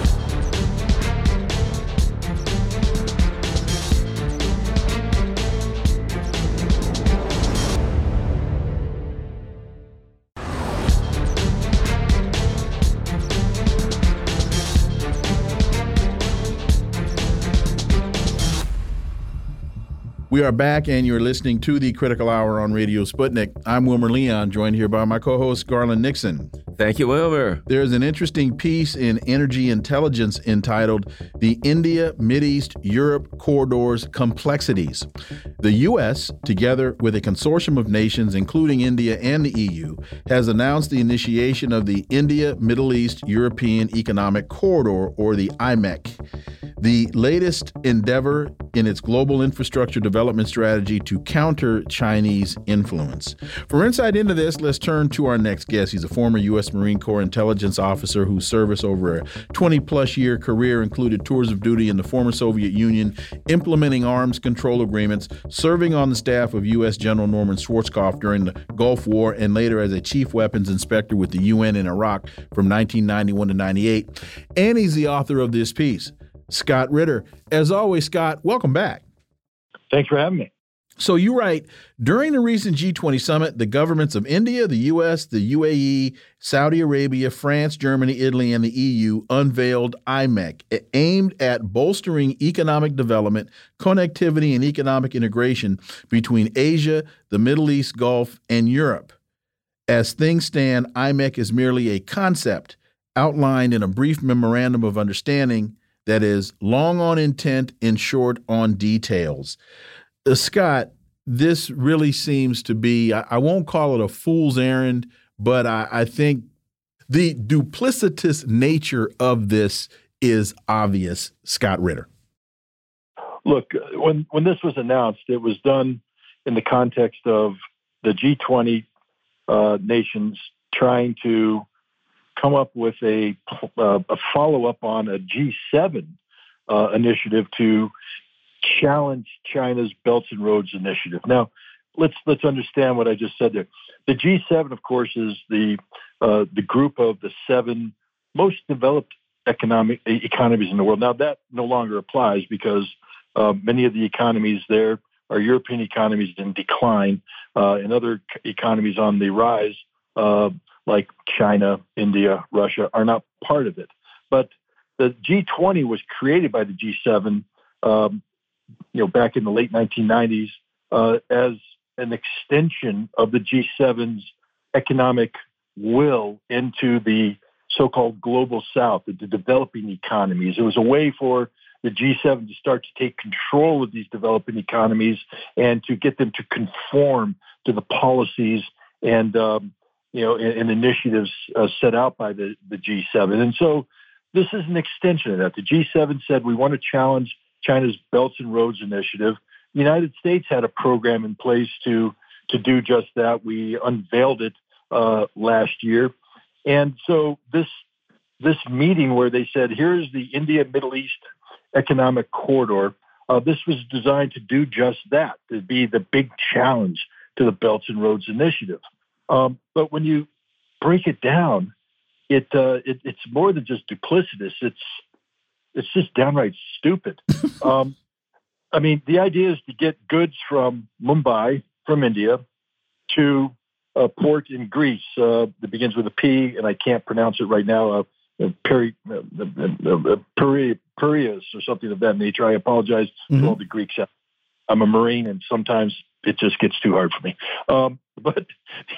We are back, and you're listening to the Critical Hour on Radio Sputnik. I'm Wilmer Leon, joined here by my co host, Garland Nixon. Thank you, Wilmer. There's an interesting piece in Energy Intelligence entitled The India Mideast Europe Corridors Complexities. The U.S., together with a consortium of nations, including India and the EU, has announced the initiation of the India Middle East European Economic Corridor, or the IMEC the latest endeavor in its global infrastructure development strategy to counter Chinese influence. For insight into this, let's turn to our next guest. He's a former U.S. Marine Corps intelligence officer whose service over a 20 plus year career included tours of duty in the former Soviet Union, implementing arms control agreements, serving on the staff of U.S. General Norman Schwarzkopf during the Gulf War, and later as a chief weapons inspector with the UN in Iraq from 1991 to 98. And he's the author of this piece. Scott Ritter. As always, Scott, welcome back. Thanks for having me. So you write during the recent G20 summit, the governments of India, the US, the UAE, Saudi Arabia, France, Germany, Italy, and the EU unveiled IMEC, aimed at bolstering economic development, connectivity, and economic integration between Asia, the Middle East, Gulf, and Europe. As things stand, IMEC is merely a concept outlined in a brief memorandum of understanding that is long on intent and short on details. Uh, Scott, this really seems to be, I, I, won't call it a fool's errand, but I, I think the duplicitous nature of this is obvious, Scott Ritter. Look, when, when this was announced, it was done in the context of the G20 uh, nations trying to come up with a, uh, a follow up on a G7 uh, initiative to challenge China's Belt and Roads initiative. Now, let's let's understand what I just said there. The G7, of course, is the uh, the group of the seven most developed economic economies in the world. Now, that no longer applies because uh, many of the economies there are European economies in decline, uh, and other economies on the rise uh, like China, India, Russia are not part of it. But the G20 was created by the G7, um, you know, back in the late 1990s uh, as an extension of the G7's economic will into the so-called global South, the developing economies. It was a way for the G7 to start to take control of these developing economies and to get them to conform to the policies and um, you know and, and initiatives uh, set out by the, the G7. And so this is an extension of that. The G7 said we want to challenge China's Belts and Roads Initiative. The United States had a program in place to to do just that. We unveiled it uh, last year, and so this this meeting where they said, "Here's the India Middle East Economic Corridor." Uh, this was designed to do just that, to be the big challenge to the Belts and Roads Initiative. Um, but when you break it down, it, uh, it, it's more than just duplicitous. It's it's just downright stupid. um, I mean, the idea is to get goods from Mumbai, from India, to a port in Greece uh, that begins with a P, and I can't pronounce it right now. Uh, uh Peri, uh, uh, Peri, Piraeus or something of that nature. I apologize mm-hmm. to all the Greeks. I'm a Marine, and sometimes it just gets too hard for me. Um, but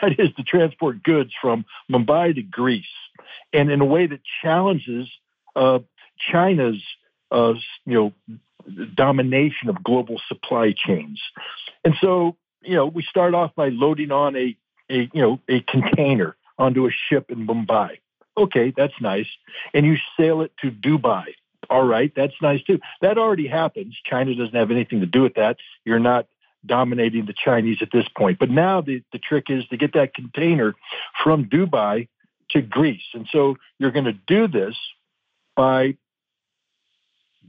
that is to transport goods from Mumbai to Greece, and in a way that challenges uh, China's, uh, you know, domination of global supply chains. And so, you know, we start off by loading on a, a you know, a container onto a ship in Mumbai. Okay, that's nice. And you sail it to Dubai. All right, that's nice too. That already happens. China doesn't have anything to do with that. You're not dominating the Chinese at this point. But now the, the trick is to get that container from Dubai to Greece. And so you're going to do this by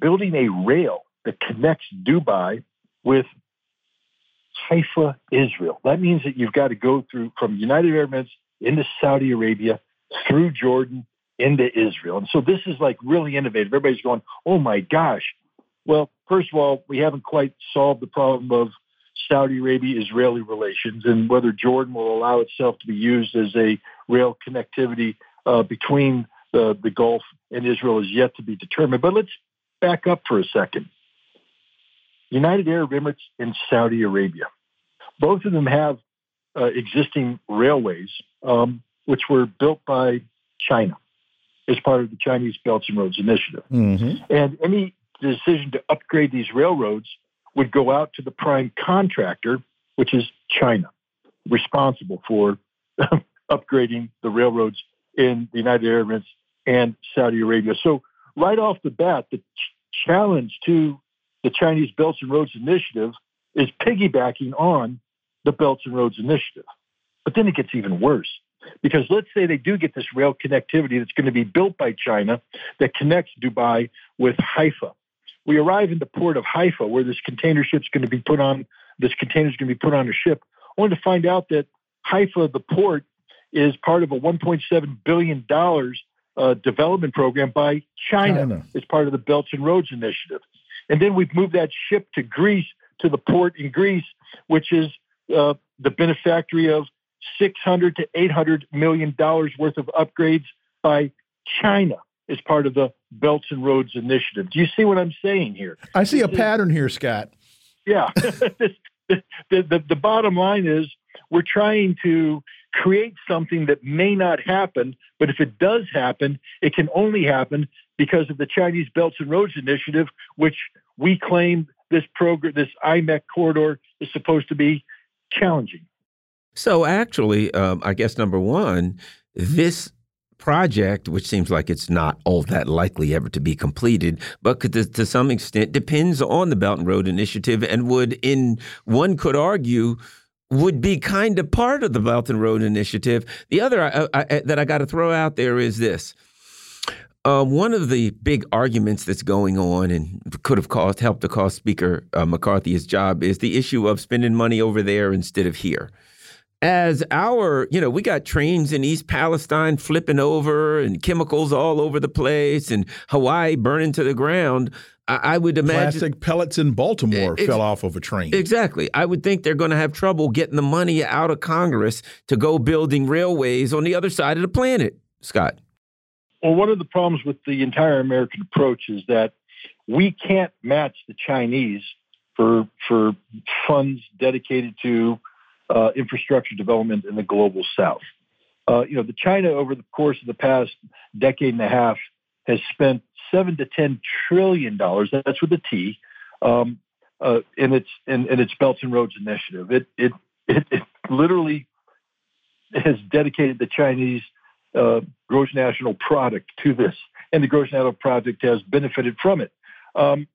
building a rail that connects Dubai with Haifa, Israel. That means that you've got to go through from United Arab Emirates into Saudi Arabia, through Jordan, into Israel. And so this is like really innovative. Everybody's going, oh my gosh. Well, first of all, we haven't quite solved the problem of Saudi Arabia Israeli relations and whether Jordan will allow itself to be used as a rail connectivity uh, between the, the Gulf and Israel is yet to be determined. But let's back up for a second. United Arab Emirates and Saudi Arabia. Both of them have uh, existing railways, um, which were built by China as part of the Chinese Belts and Roads Initiative. Mm-hmm. And any decision to upgrade these railroads would go out to the prime contractor, which is China, responsible for upgrading the railroads in the United Arab Emirates and Saudi Arabia. So, right off the bat, the ch- challenge to the Chinese Belts and Roads Initiative is piggybacking on the Belts and Roads Initiative. But then it gets even worse. Because let's say they do get this rail connectivity that's going to be built by China that connects Dubai with Haifa. We arrive in the port of Haifa where this container ship's going to be put on, this container is going to be put on a ship, only to find out that Haifa, the port, is part of a $1.7 billion uh, development program by China, China as part of the Belts and Roads Initiative. And then we've moved that ship to Greece, to the port in Greece, which is uh, the benefactory of 600 to 800 million dollars worth of upgrades by China as part of the Belts and Roads Initiative. Do you see what I'm saying here? I see a pattern here, Scott. Yeah. the, the, the bottom line is we're trying to create something that may not happen, but if it does happen, it can only happen because of the Chinese Belts and Roads Initiative, which we claim this program, this IMEC corridor is supposed to be challenging. So, actually, um, I guess number one, this project, which seems like it's not all that likely ever to be completed, but to, to some extent depends on the Belt and Road Initiative and would, in one could argue, would be kind of part of the Belt and Road Initiative. The other I, I, that I got to throw out there is this. Um, one of the big arguments that's going on and could have caused helped to cost Speaker uh, McCarthy his job is the issue of spending money over there instead of here. As our, you know, we got trains in East Palestine flipping over and chemicals all over the place and Hawaii burning to the ground. I, I would imagine plastic pellets in Baltimore fell off of a train. Exactly. I would think they're going to have trouble getting the money out of Congress to go building railways on the other side of the planet. Scott. Well, one of the problems with the entire American approach is that we can't match the Chinese for for funds dedicated to uh, infrastructure development in the global South. Uh, you know, the China over the course of the past decade and a half has spent seven to ten trillion dollars. That's with a T. Um, uh, in its in, in, its Belts and Roads initiative. It it it, it literally has dedicated the Chinese uh, gross national product to this, and the gross national product has benefited from it. Um,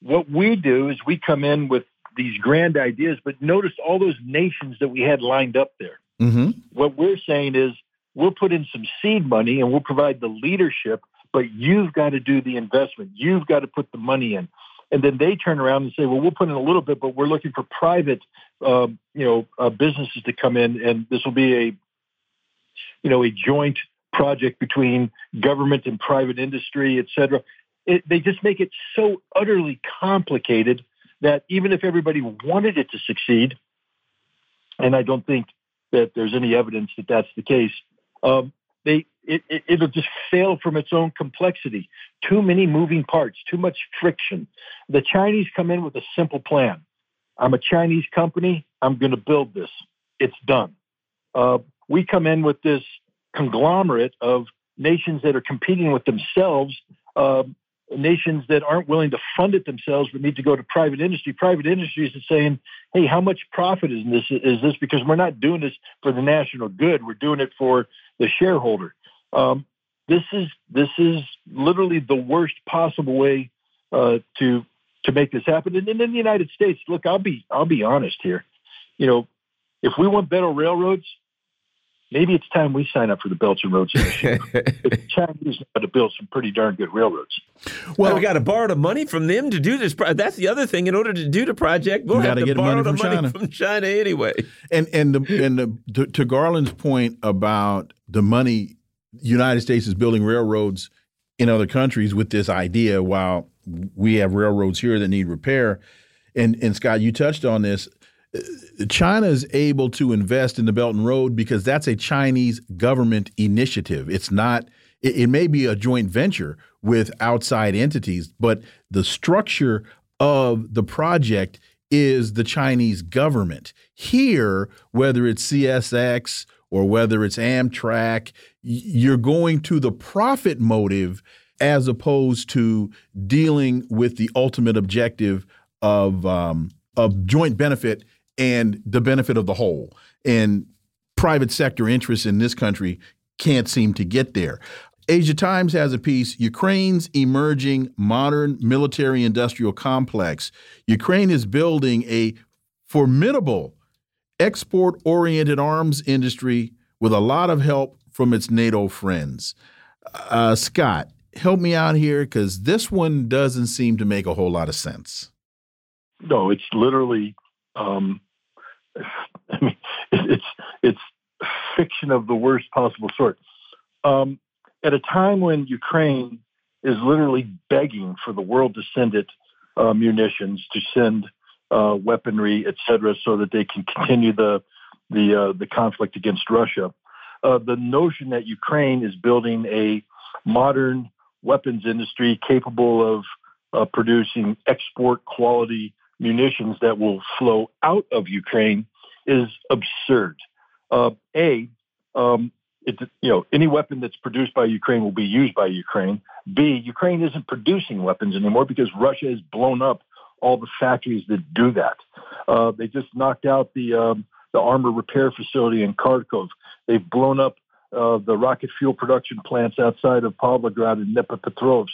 what we do is we come in with these grand ideas, but notice all those nations that we had lined up there. Mm-hmm. What we're saying is we'll put in some seed money and we'll provide the leadership, but you've got to do the investment. You've got to put the money in. And then they turn around and say, well, we'll put in a little bit, but we're looking for private, um, you know, uh, businesses to come in, and this will be a, you know, a joint project between government and private industry, et cetera. It, they just make it so utterly complicated that even if everybody wanted it to succeed, and I don't think that there's any evidence that that's the case, um, they it, it, it'll just fail from its own complexity. Too many moving parts, too much friction. The Chinese come in with a simple plan. I'm a Chinese company. I'm going to build this. It's done. Uh, we come in with this conglomerate of nations that are competing with themselves, uh, nations that aren't willing to fund it themselves but need to go to private industry. Private industries are saying, "Hey, how much profit is this? Is this because we're not doing this for the national good? We're doing it for the shareholder." Um, this is this is literally the worst possible way uh, to to make this happen. And, and in the United States, look, I'll be I'll be honest here. You know, if we want better railroads, maybe it's time we sign up for the Belts and Roads Initiative. the Chinese know to build some pretty darn good railroads. Well, we got to borrow the money from them to do this. That's the other thing. In order to do the project, we'll have to get borrow money from the money China. from China anyway. And and the, and the, to, to Garland's point about the money United States is building railroads in other countries with this idea while we have railroads here that need repair. And, and Scott, you touched on this. China is able to invest in the Belt and Road because that's a Chinese government initiative. It's not, it, it may be a joint venture with outside entities, but the structure of the project is the Chinese government. Here, whether it's CSX or whether it's Amtrak, you're going to the profit motive as opposed to dealing with the ultimate objective of um, of joint benefit and the benefit of the whole. And private sector interests in this country can't seem to get there. Asia Times has a piece Ukraine's emerging modern military industrial complex. Ukraine is building a formidable export oriented arms industry with a lot of help from its NATO friends. Uh, Scott, help me out here because this one doesn't seem to make a whole lot of sense. No, it's literally, um, I mean, it's it's fiction of the worst possible sort. Um, at a time when Ukraine is literally begging for the world to send it uh, munitions, to send uh, weaponry, et cetera, so that they can continue the the uh, the conflict against Russia. Uh, the notion that Ukraine is building a modern weapons industry capable of uh, producing export quality munitions that will flow out of Ukraine is absurd. Uh, a, um, it, you know, any weapon that's produced by Ukraine will be used by Ukraine. B, Ukraine isn't producing weapons anymore because Russia has blown up all the factories that do that. Uh, they just knocked out the um, the armor repair facility in Kharkov. They've blown up uh, the rocket fuel production plants outside of Pavlograd and Dnipropetrovsk.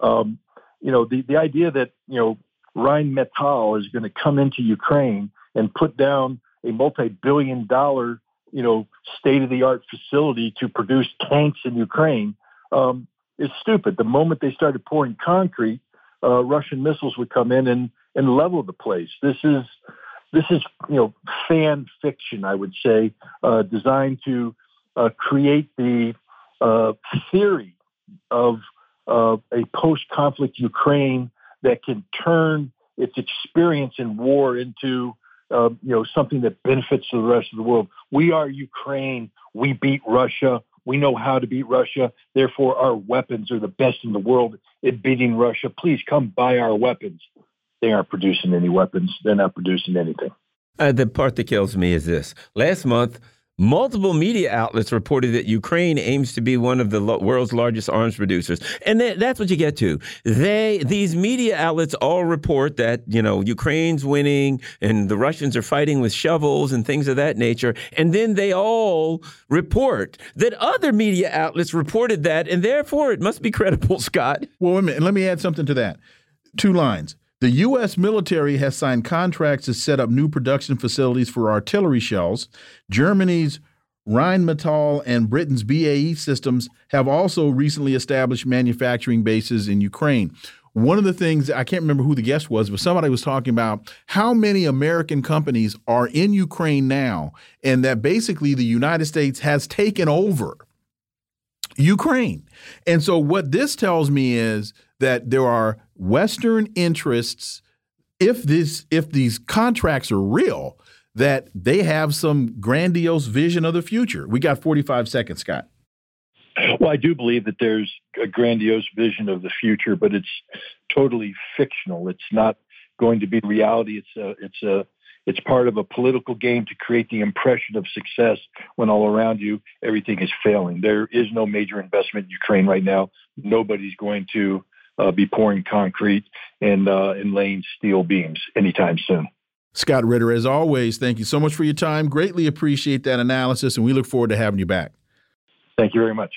Um, you know, the, the idea that, you know, Rheinmetall is going to come into Ukraine and put down a multi-billion dollar, you know, state-of-the-art facility to produce tanks in Ukraine um, is stupid. The moment they started pouring concrete, uh, Russian missiles would come in and, and level the place. This is this is you know fan fiction, I would say, uh, designed to uh, create the uh, theory of uh, a post-conflict Ukraine that can turn its experience in war into uh, you know something that benefits the rest of the world. We are Ukraine. We beat Russia. We know how to beat Russia. Therefore, our weapons are the best in the world at beating Russia. Please come buy our weapons they aren't producing any weapons. They're not producing anything. Uh, the part that kills me is this. Last month, multiple media outlets reported that Ukraine aims to be one of the world's largest arms producers, and th that's what you get to. They these media outlets all report that you know Ukraine's winning and the Russians are fighting with shovels and things of that nature, and then they all report that other media outlets reported that, and therefore it must be credible, Scott. Well, wait a minute. Let me add something to that. Two lines. The U.S. military has signed contracts to set up new production facilities for artillery shells. Germany's Rheinmetall and Britain's BAE Systems have also recently established manufacturing bases in Ukraine. One of the things I can't remember who the guest was, but somebody was talking about how many American companies are in Ukraine now, and that basically the United States has taken over Ukraine. And so, what this tells me is that there are Western interests, if this if these contracts are real, that they have some grandiose vision of the future. We got 45 seconds, Scott. Well, I do believe that there's a grandiose vision of the future, but it's totally fictional. It's not going to be reality. It's a it's a it's part of a political game to create the impression of success when all around you everything is failing. There is no major investment in Ukraine right now. Nobody's going to uh, be pouring concrete and uh, and laying steel beams anytime soon. Scott Ritter, as always, thank you so much for your time. Greatly appreciate that analysis, and we look forward to having you back. Thank you very much.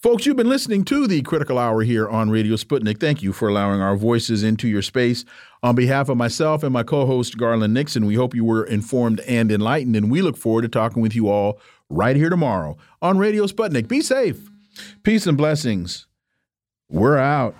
Folks, you've been listening to the Critical Hour here on Radio Sputnik. Thank you for allowing our voices into your space. On behalf of myself and my co host, Garland Nixon, we hope you were informed and enlightened, and we look forward to talking with you all right here tomorrow on Radio Sputnik. Be safe. Peace and blessings. We're out.